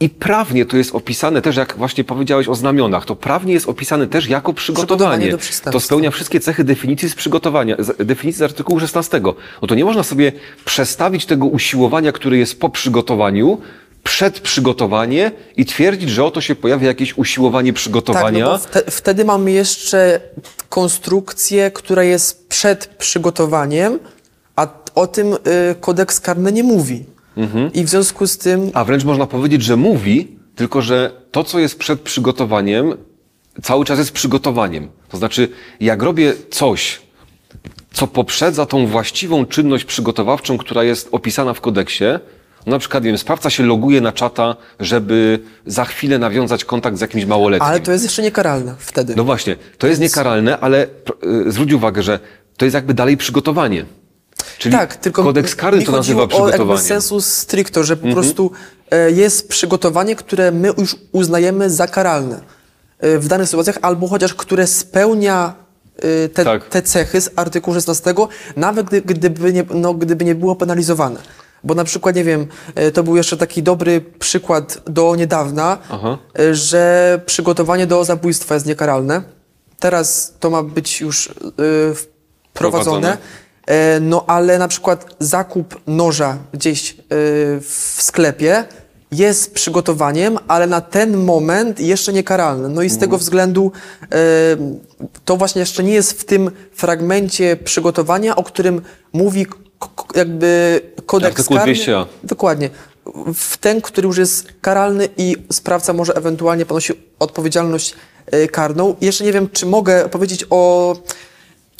i prawnie to jest opisane też, jak właśnie powiedziałeś o znamionach, to prawnie jest opisane też jako Przygotowanie przygotowanie. To spełnia wszystkie cechy definicji z przygotowania, definicji z artykułu 16. No to nie można sobie przestawić tego usiłowania, które jest po przygotowaniu, przed przygotowanie i twierdzić, że oto się pojawia jakieś usiłowanie przygotowania. Tak, no wtedy mamy jeszcze konstrukcję, która jest przed przygotowaniem, a o tym y, kodeks karny nie mówi. Mhm. I w związku z tym A wręcz można powiedzieć, że mówi, tylko że to, co jest przed przygotowaniem, cały czas jest przygotowaniem. To znaczy, jak robię coś, co poprzedza tą właściwą czynność przygotowawczą, która jest opisana w kodeksie, no na przykład, nie wiem, sprawca się loguje na czata, żeby za chwilę nawiązać kontakt z jakimś małoletnim. Ale to jest jeszcze niekaralne wtedy. No właśnie, to jest niekaralne, ale y, zwróć uwagę, że to jest jakby dalej przygotowanie. Czyli tak, tylko kodeks karny to nazywa chodziło o. Mhm. sensu stricto, że po prostu e, jest przygotowanie, które my już uznajemy za karalne e, w danych sytuacjach, albo chociaż które spełnia e, te, Tak. te cechy z artykułu 16, nawet gdy, gdyby, nie, no, gdyby nie było penalizowane. Bo na przykład, nie wiem, e, to był jeszcze taki dobry przykład do niedawna, Aha. e, że przygotowanie do zabójstwa jest niekaralne. Teraz to ma być już e, wprowadzone. Prowadzone. No ale na przykład zakup noża gdzieś e, w sklepie jest przygotowaniem, ale na ten moment jeszcze nie karalne. No i z Mhm. tego względu e, to właśnie jeszcze nie jest w tym fragmencie przygotowania, o którym mówi jakby kodeks Artykuł karny. 200a. Dokładnie. W ten, który już jest karalny i sprawca może ewentualnie ponosić odpowiedzialność e, karną. Jeszcze nie wiem, czy mogę powiedzieć o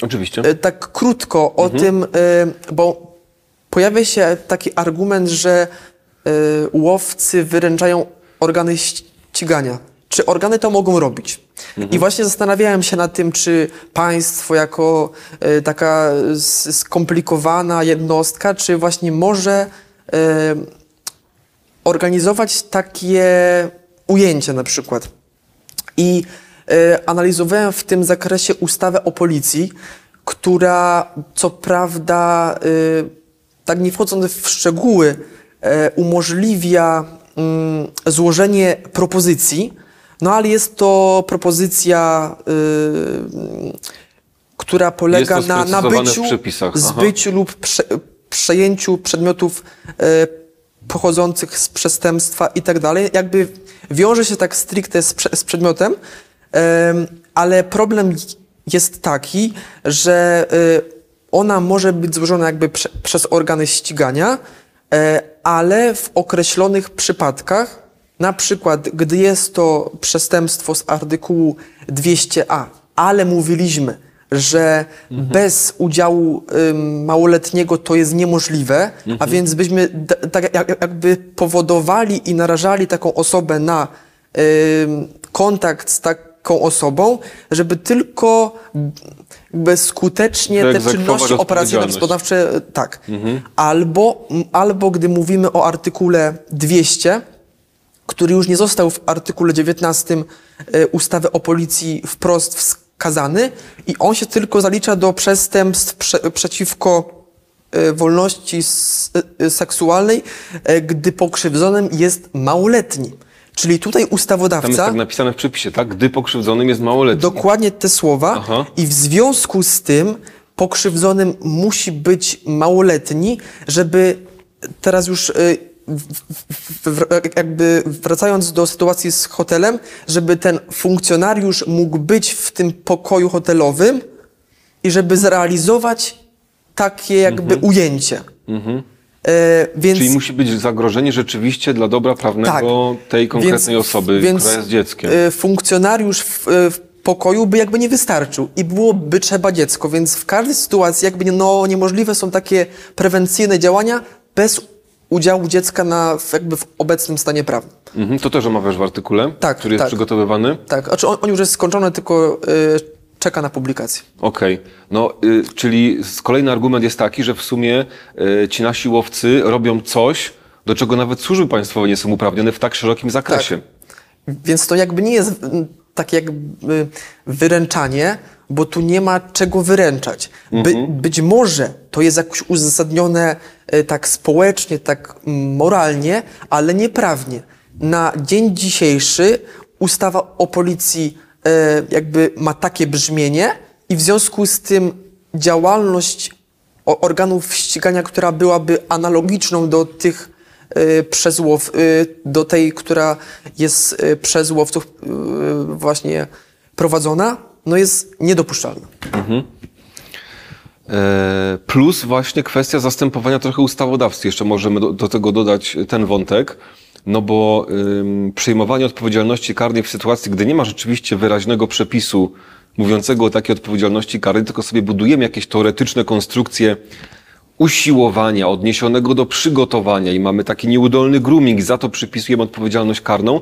Oczywiście. E, tak krótko o tym, e, bo pojawia się taki argument, że łowcy wyręczają organy ścigania. Czy organy to mogą robić? I właśnie zastanawiałem się nad tym, czy państwo jako e, taka skomplikowana jednostka, czy właśnie może e, organizować takie ujęcie na przykład. I e, analizowałem w tym zakresie ustawę o policji, która co prawda, tak nie wchodząc w szczegóły, umożliwia mm, złożenie propozycji, no ale jest to propozycja, e, która polega na nabyciu, zbyciu lub prze, przejęciu przedmiotów e, pochodzących z przestępstwa i tak dalej. Jakby wiąże się tak stricte z, z przedmiotem, em, ale problem jest taki, że e, ona może być złożona jakby prze, przez organy ścigania, e, ale w określonych przypadkach, na przykład gdy jest to przestępstwo z artykułu 200a, ale mówiliśmy, że bez udziału ym, małoletniego to jest niemożliwe, a więc byśmy tak jak, jakby powodowali i narażali taką osobę na ym, kontakt z taką osobą, żeby tylko jakby skutecznie te czynności operacyjne gospodarcze, tak. Albo, m, albo gdy mówimy o artykule 200, który już nie został w artykule 19 e, ustawy o policji wprost wskazany i on się tylko zalicza do przestępstw prze, przeciwko e, wolności e, seksualnej, gdy pokrzywdzonym jest małoletni. Czyli tutaj Tam jest ustawodawca tak napisane w przepisie, tak? Gdy pokrzywdzonym jest małoletni. dokładnie te słowa Aha. i w związku z tym pokrzywdzonym musi być małoletni, żeby teraz już jakby wracając do sytuacji z hotelem, żeby ten funkcjonariusz mógł być w tym pokoju hotelowym i żeby zrealizować takie jakby ujęcie. E, więc Czyli musi być zagrożenie rzeczywiście dla dobra prawnego tej konkretnej Więc- osoby, więc, która jest dzieckiem. y, funkcjonariusz w, y, w pokoju by jakby nie wystarczył i byłoby trzeba dziecko, więc w każdej sytuacji jakby no, niemożliwe są takie prewencyjne działania bez udziału dziecka na, jakby w obecnym stanie prawnym. Mhm, to też omawiasz w artykule, Tak, który jest tak. przygotowywany. Tak, znaczy on, on już jest skończony, tylko y, czeka na publikację. Okej, no y, czyli kolejny argument jest taki, że w sumie y, ci nasi łowcy robią coś, do czego nawet służby państwowe nie są uprawnione w tak szerokim zakresie. Więc to jakby nie jest takie jakby wyręczanie, bo tu nie ma czego wyręczać. By, być może to jest jakoś uzasadnione e, tak społecznie, tak mm, moralnie, ale nieprawnie. Na dzień dzisiejszy ustawa o policji e, jakby ma takie brzmienie i w związku z tym działalność organów ścigania, która byłaby analogiczną do tych y, przez łow, do tej, która jest przez łowców właśnie prowadzona, no jest niedopuszczalna. E, Plus właśnie kwestia zastępowania trochę ustawodawcy. Jeszcze możemy do, do tego dodać ten wątek, no bo ym, przyjmowanie odpowiedzialności karnej w sytuacji, gdy nie ma rzeczywiście wyraźnego przepisu mówiącego o takiej odpowiedzialności karnej, tylko sobie budujemy jakieś teoretyczne konstrukcje usiłowania, odniesionego do przygotowania i mamy taki nieudolny grooming, za to przypisujemy odpowiedzialność karną,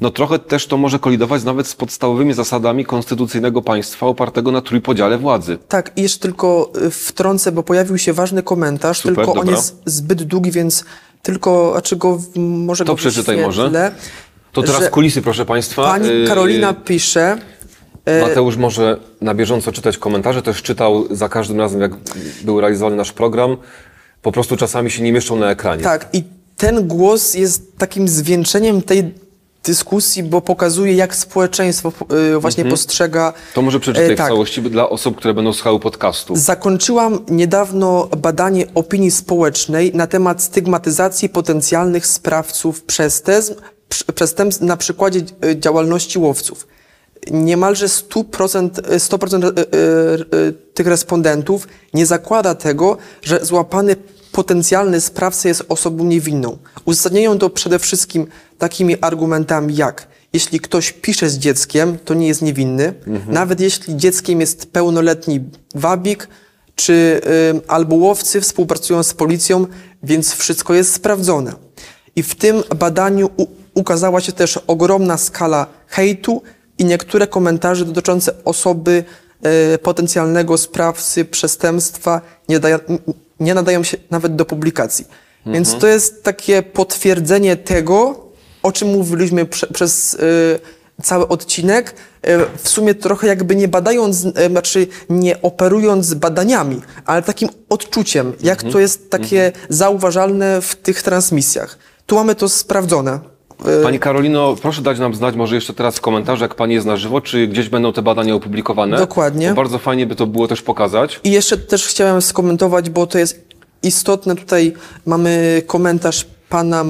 no trochę też to może kolidować nawet z podstawowymi zasadami konstytucyjnego państwa opartego na trójpodziale władzy. Tak, i jeszcze tylko y, wtrącę, bo pojawił się ważny komentarz, Super, tylko on dobra. jest zbyt długi, więc tylko, a czy go może To go przeczytaj może. To teraz że kulisy, proszę Państwa. Pani Yy, Karolina pisze, Mateusz może na bieżąco czytać komentarze, też czytał za każdym razem, jak był realizowany nasz program. Po prostu czasami się nie mieszczą na ekranie. Tak, i ten głos jest takim zwieńczeniem tej dyskusji, bo pokazuje, jak społeczeństwo y, właśnie postrzega. To może przeczytaj E, w tak. całości dla osób, które będą słuchały podcastu. Zakończyłam niedawno badanie opinii społecznej na temat stygmatyzacji potencjalnych sprawców przestępstw, przestępstw na przykładzie działalności łowców. Niemalże 100%, y, 100% y, y, y, tych respondentów nie zakłada tego, że złapany potencjalny sprawca jest osobą niewinną. Uzasadniają to przede wszystkim takimi argumentami jak jeśli ktoś pisze z dzieckiem, to nie jest niewinny. Nawet jeśli dzieckiem jest pełnoletni wabik, czy y, albo łowcy współpracują z policją, więc wszystko jest sprawdzone. I w tym badaniu u, ukazała się też ogromna skala hejtu i niektóre komentarze dotyczące osoby y, potencjalnego sprawcy przestępstwa nie, daja, nie nadają się nawet do publikacji. Więc to jest takie potwierdzenie tego, o czym mówiliśmy prze, przez y, cały odcinek, y, w sumie trochę jakby nie badając, znaczy nie operując badaniami, ale takim odczuciem, jak to jest takie zauważalne w tych transmisjach. Tu mamy to sprawdzone. Y, Pani Karolino, proszę dać nam znać, może jeszcze teraz w komentarzu, jak Pani jest na żywo, czy gdzieś będą te badania opublikowane. Dokładnie. Bo bardzo fajnie by to było też pokazać. I jeszcze też chciałem skomentować, bo to jest istotne. Tutaj mamy komentarz pana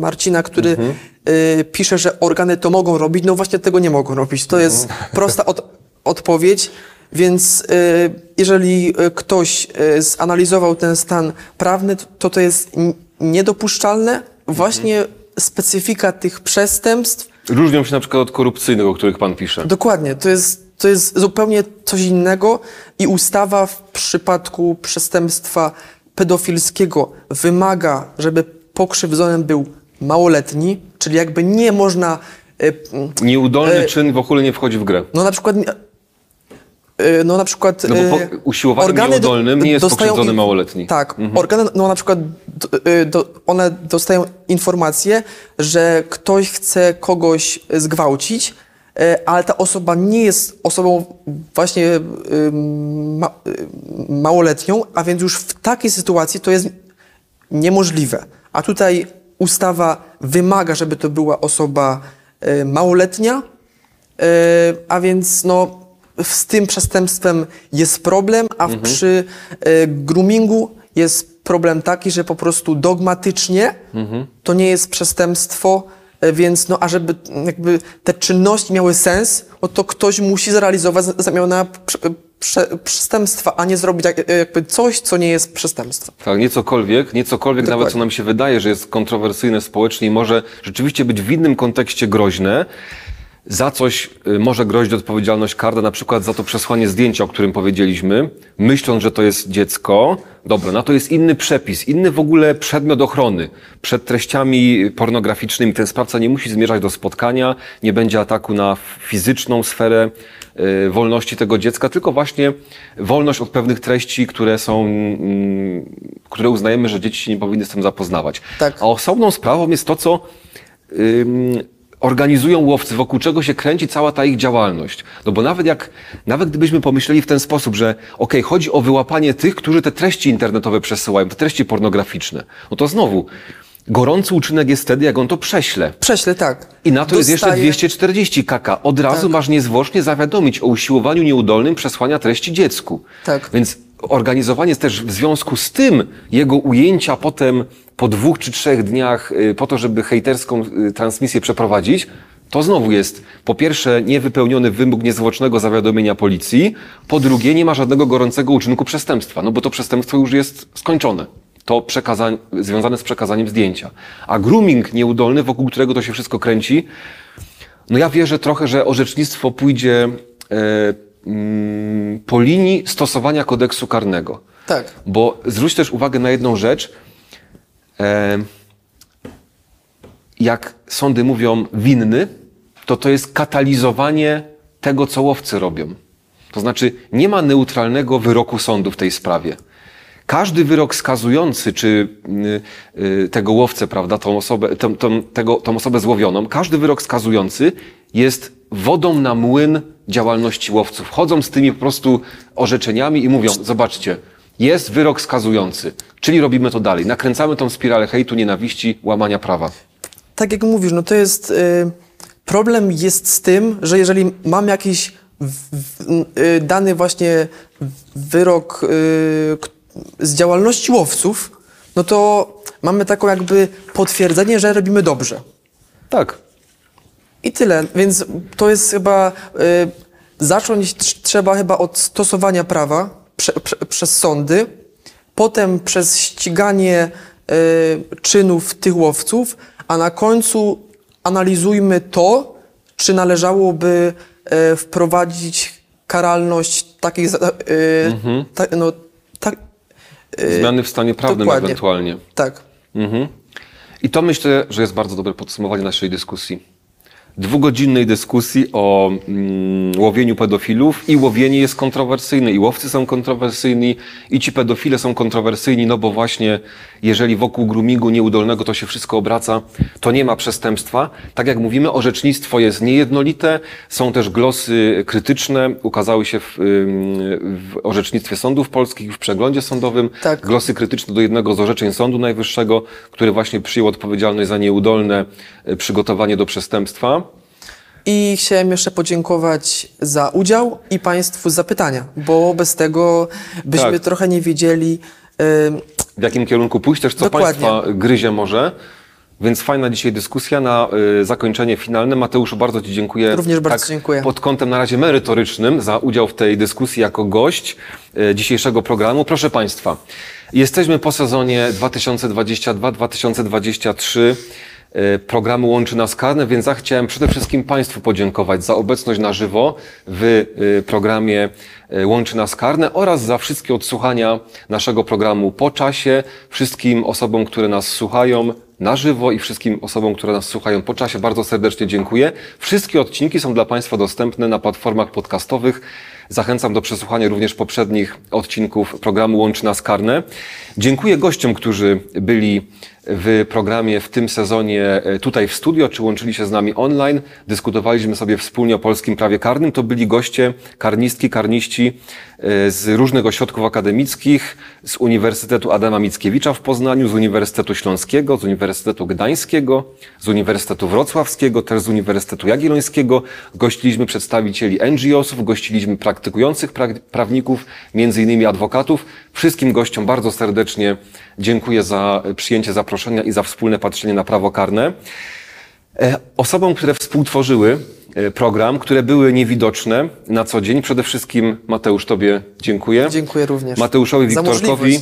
Marcina, który y, pisze, że organy to mogą robić. No właśnie tego nie mogą robić. To jest prosta od, odpowiedź. Więc y, jeżeli y, ktoś zanalizował ten stan prawny, to to jest niedopuszczalne. Właśnie specyfika tych przestępstw Różnią się na przykład od korupcyjnych, o których Pan pisze. Dokładnie, to jest, to jest zupełnie coś innego i ustawa w przypadku przestępstwa pedofilskiego wymaga, żeby pokrzywdzonym był małoletni, czyli jakby nie można, e, Nieudolny E, czyn w ogóle nie wchodzi w grę. no na przykład, no na przykład No bo po- usiłowaniem organy do- nieudolnym nie jest dostają pokrzywdzony małoletni. Tak, organy, no na przykład y, do, one dostają informację, że ktoś chce kogoś zgwałcić, ale ta osoba nie jest osobą właśnie y, ma, y, małoletnią, a więc już w takiej sytuacji to jest niemożliwe. A tutaj ustawa wymaga, żeby to była osoba małoletnia, a więc no, z tym przestępstwem jest problem, a w przy e, groomingu jest problem taki, że po prostu dogmatycznie to nie jest przestępstwo, e, więc no, a żeby jakby te czynności miały sens, no to ktoś musi zrealizować zamiana prze, prze, przestępstwa, a nie zrobić jak, jakby coś, co nie jest przestępstwem. Tak, niecokolwiek, niecokolwiek nawet co nam się wydaje, że jest kontrowersyjne społecznie i może rzeczywiście być w innym kontekście groźne, za coś y, może grozić odpowiedzialność karna, na przykład za to przesłanie zdjęcia, o którym powiedzieliśmy, myśląc, że to jest dziecko. Dobra, na to jest inny przepis, inny w ogóle przedmiot ochrony. Przed treściami pornograficznymi ten sprawca nie musi zmierzać do spotkania, nie będzie ataku na fizyczną sferę y, wolności tego dziecka, tylko właśnie wolność od pewnych treści, które są, mm, które uznajemy, że dzieci się nie powinny z tym zapoznawać. Tak. A osobną sprawą jest to, co organizują łowcy, wokół czego się kręci cała ta ich działalność. No bo nawet jak, nawet gdybyśmy pomyśleli w ten sposób, że okej, chodzi o wyłapanie tych, którzy te treści internetowe przesyłają, te treści pornograficzne, no to znowu, gorący uczynek jest wtedy, jak on to prześle. Prześlę, tak. I na to jest jeszcze Dostaje- 240 kk. Od razu Tak. masz niezwłocznie zawiadomić o usiłowaniu nieudolnym przesłania treści dziecku. Tak. Więc organizowanie też w związku z tym jego ujęcia potem po dwóch czy trzech dniach y, po to, żeby hejterską y, transmisję przeprowadzić, to znowu jest po pierwsze niewypełniony wymóg niezwłocznego zawiadomienia policji, po drugie nie ma żadnego gorącego uczynku przestępstwa, no bo to przestępstwo już jest skończone. To przekazań, związane z przekazaniem zdjęcia. A grooming nieudolny, wokół którego to się wszystko kręci, no ja wierzę trochę, że orzecznictwo pójdzie mm, po linii stosowania kodeksu karnego. Tak. Bo zwróć też uwagę na jedną rzecz. E, jak sądy mówią winny, to to jest katalizowanie tego, co łowcy robią. To znaczy, nie ma neutralnego wyroku sądu w tej sprawie. Każdy wyrok skazujący, czy y, y, tego łowcę, prawda, tą osobę, tą, tą, tego, tą osobę złowioną, każdy wyrok skazujący jest wodą na młyn działalności łowców. Chodzą z tymi po prostu orzeczeniami i mówią, zobaczcie, jest wyrok skazujący, czyli robimy to dalej. Nakręcamy tą spiralę hejtu, nienawiści, łamania prawa. tak jak mówisz, no to jest y, problem jest z tym, że jeżeli mam jakiś w, w, y, dany właśnie wyrok y, k- z działalności łowców, no to mamy taką jakby potwierdzenie, że robimy dobrze. Tak. I tyle. Więc to jest chyba. Y, zacząć tr- trzeba chyba od stosowania prawa prze, prze, przez sądy, potem przez ściganie y, czynów tych łowców, a na końcu analizujmy to, czy należałoby y, wprowadzić karalność takich. za- Y, ta, no, tak, Zmiany w stanie prawnym dokładnie. ewentualnie. tak. Mhm. I to myślę, że jest bardzo dobre podsumowanie naszej dyskusji. Dwugodzinnej dyskusji o mm, łowieniu pedofilów i łowienie jest kontrowersyjne, i łowcy są kontrowersyjni, i ci pedofile są kontrowersyjni, no bo właśnie jeżeli wokół groomingu nieudolnego to się wszystko obraca, to nie ma przestępstwa. Tak jak mówimy, orzecznictwo jest niejednolite, są też glosy krytyczne, ukazały się w, w orzecznictwie sądów polskich, w przeglądzie sądowym, Tak. głosy krytyczne do jednego z orzeczeń Sądu Najwyższego, który właśnie przyjął odpowiedzialność za nieudolne e, przygotowanie do przestępstwa. I chciałem jeszcze podziękować za udział i Państwu za pytania, bo bez tego byśmy Tak. trochę nie wiedzieli. W jakim kierunku pójść, też co Dokładnie. Państwa gryzie może. Więc fajna dzisiaj dyskusja na y, zakończenie finalne. Mateuszu, bardzo Ci dziękuję. Również bardzo dziękuję. Pod kątem na razie merytorycznym za udział w tej dyskusji jako gość y, dzisiejszego programu. Proszę Państwa, jesteśmy po sezonie 2022-2023. Y, Programu Łączy Nas Karne, więc ja chciałem przede wszystkim Państwu podziękować za obecność na żywo w y, programie y, Łączy Nas Karne oraz za wszystkie odsłuchania naszego programu po czasie. Wszystkim osobom, które nas słuchają na żywo i wszystkim osobom, które nas słuchają po czasie bardzo serdecznie dziękuję. Wszystkie odcinki są dla Państwa dostępne na platformach podcastowych. Zachęcam do przesłuchania również poprzednich odcinków programu Łączy Nas Karne. Dziękuję gościom, którzy byli w programie w tym sezonie e, tutaj w studio, czy łączyli się z nami online. Dyskutowaliśmy sobie wspólnie o polskim prawie karnym. To byli goście, karnistki, karniści e, z różnych ośrodków akademickich, z Uniwersytetu Adama Mickiewicza w Poznaniu, z Uniwersytetu Śląskiego, z Uniwersytetu Gdańskiego, z Uniwersytetu Wrocławskiego, też z Uniwersytetu Jagiellońskiego. Gościliśmy przedstawicieli NGO-sów, gościliśmy praktykujących pra prawników, między innymi adwokatów. Wszystkim gościom bardzo serdecznie dziękuję za przyjęcie zaproszenia i za wspólne patrzenie na prawo karne. E, Osobom, które współtworzyły e, program, które były niewidoczne na co dzień, przede wszystkim Mateusz, Tobie dziękuję. Dziękuję również. Mateuszowi Wiktorkowi,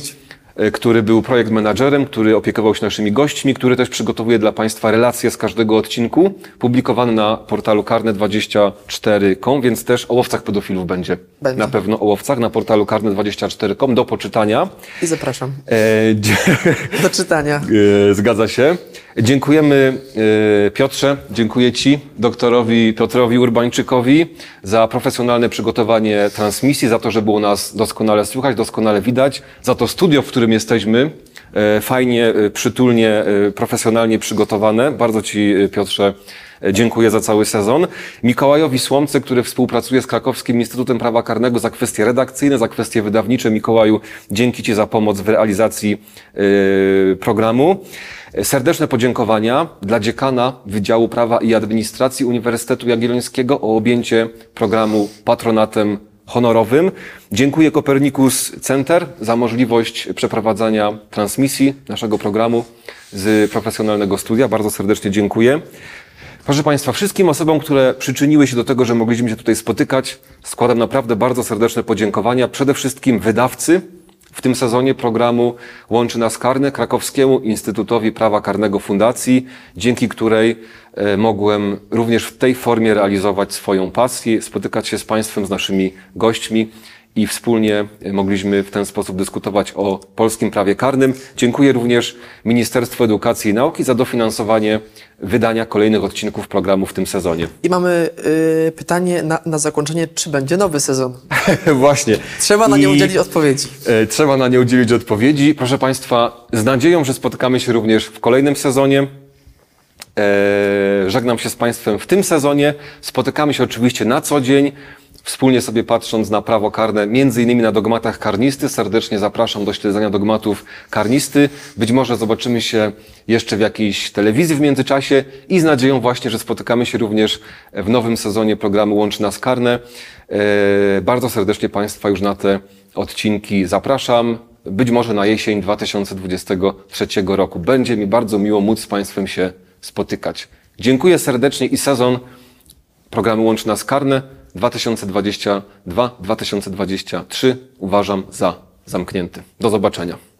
który był projekt menadżerem, który opiekował się naszymi gośćmi, który też przygotowuje dla Państwa relacje z każdego odcinku, publikowany na portalu karne24.com, więc też o łowcach pedofilów będzie. Będzie. Na pewno o łowcach na portalu karne24.com do poczytania. I zapraszam E, do czytania. E, Zgadza się. Dziękujemy e, Piotrze, dziękuję Ci, doktorowi Piotrowi Urbańczykowi za profesjonalne przygotowanie transmisji, za to, że było nas doskonale słychać, doskonale widać, za to studio, w którym jesteśmy, e, fajnie, e, przytulnie, profesjonalnie przygotowane. Bardzo Ci Piotrze Dziękuję za cały sezon. Mikołajowi Słomce, który współpracuje z Krakowskim Instytutem Prawa Karnego za kwestie redakcyjne, za kwestie wydawnicze. Mikołaju, dzięki Ci za pomoc w realizacji programu. Serdeczne podziękowania dla dziekana Wydziału Prawa i Administracji Uniwersytetu Jagiellońskiego o objęcie programu patronatem honorowym. Dziękuję Kopernikus Center za możliwość przeprowadzania transmisji naszego programu z profesjonalnego studia. Bardzo serdecznie dziękuję. Proszę Państwa, wszystkim osobom, które przyczyniły się do tego, że mogliśmy się tutaj spotykać, składam naprawdę bardzo serdeczne podziękowania. Przede wszystkim wydawcy w tym sezonie programu Łączy Nas Karne, Krakowskiemu Instytutowi Prawa Karnego Fundacji, dzięki której e, mogłem również w tej formie realizować swoją pasję, spotykać się z Państwem, z naszymi gośćmi i wspólnie mogliśmy w ten sposób dyskutować o polskim prawie karnym. Dziękuję również Ministerstwu Edukacji i Nauki za dofinansowanie wydania kolejnych odcinków programu w tym sezonie. I mamy y, pytanie na, na zakończenie, czy będzie nowy sezon? Właśnie. Trzeba na nie I- udzielić odpowiedzi. E, Trzeba na nie udzielić odpowiedzi. Proszę Państwa, z nadzieją, że spotykamy się również w kolejnym sezonie. E, żegnam się z Państwem w tym sezonie. Spotykamy się oczywiście na co dzień wspólnie sobie patrząc na prawo karne, między innymi na dogmatach karnisty. Serdecznie zapraszam do śledzenia dogmatów karnisty. Być może zobaczymy się jeszcze w jakiejś telewizji w międzyczasie i z nadzieją właśnie, że spotykamy się również w nowym sezonie programu Łączy Nas Karne. E, Bardzo serdecznie Państwa już na te odcinki zapraszam. Być może na jesień 2023 roku. Będzie mi bardzo miło móc z Państwem się spotykać. Dziękuję serdecznie i sezon programu Łączy Nas Karne 2022-2023 uważam za zamknięty. Do zobaczenia.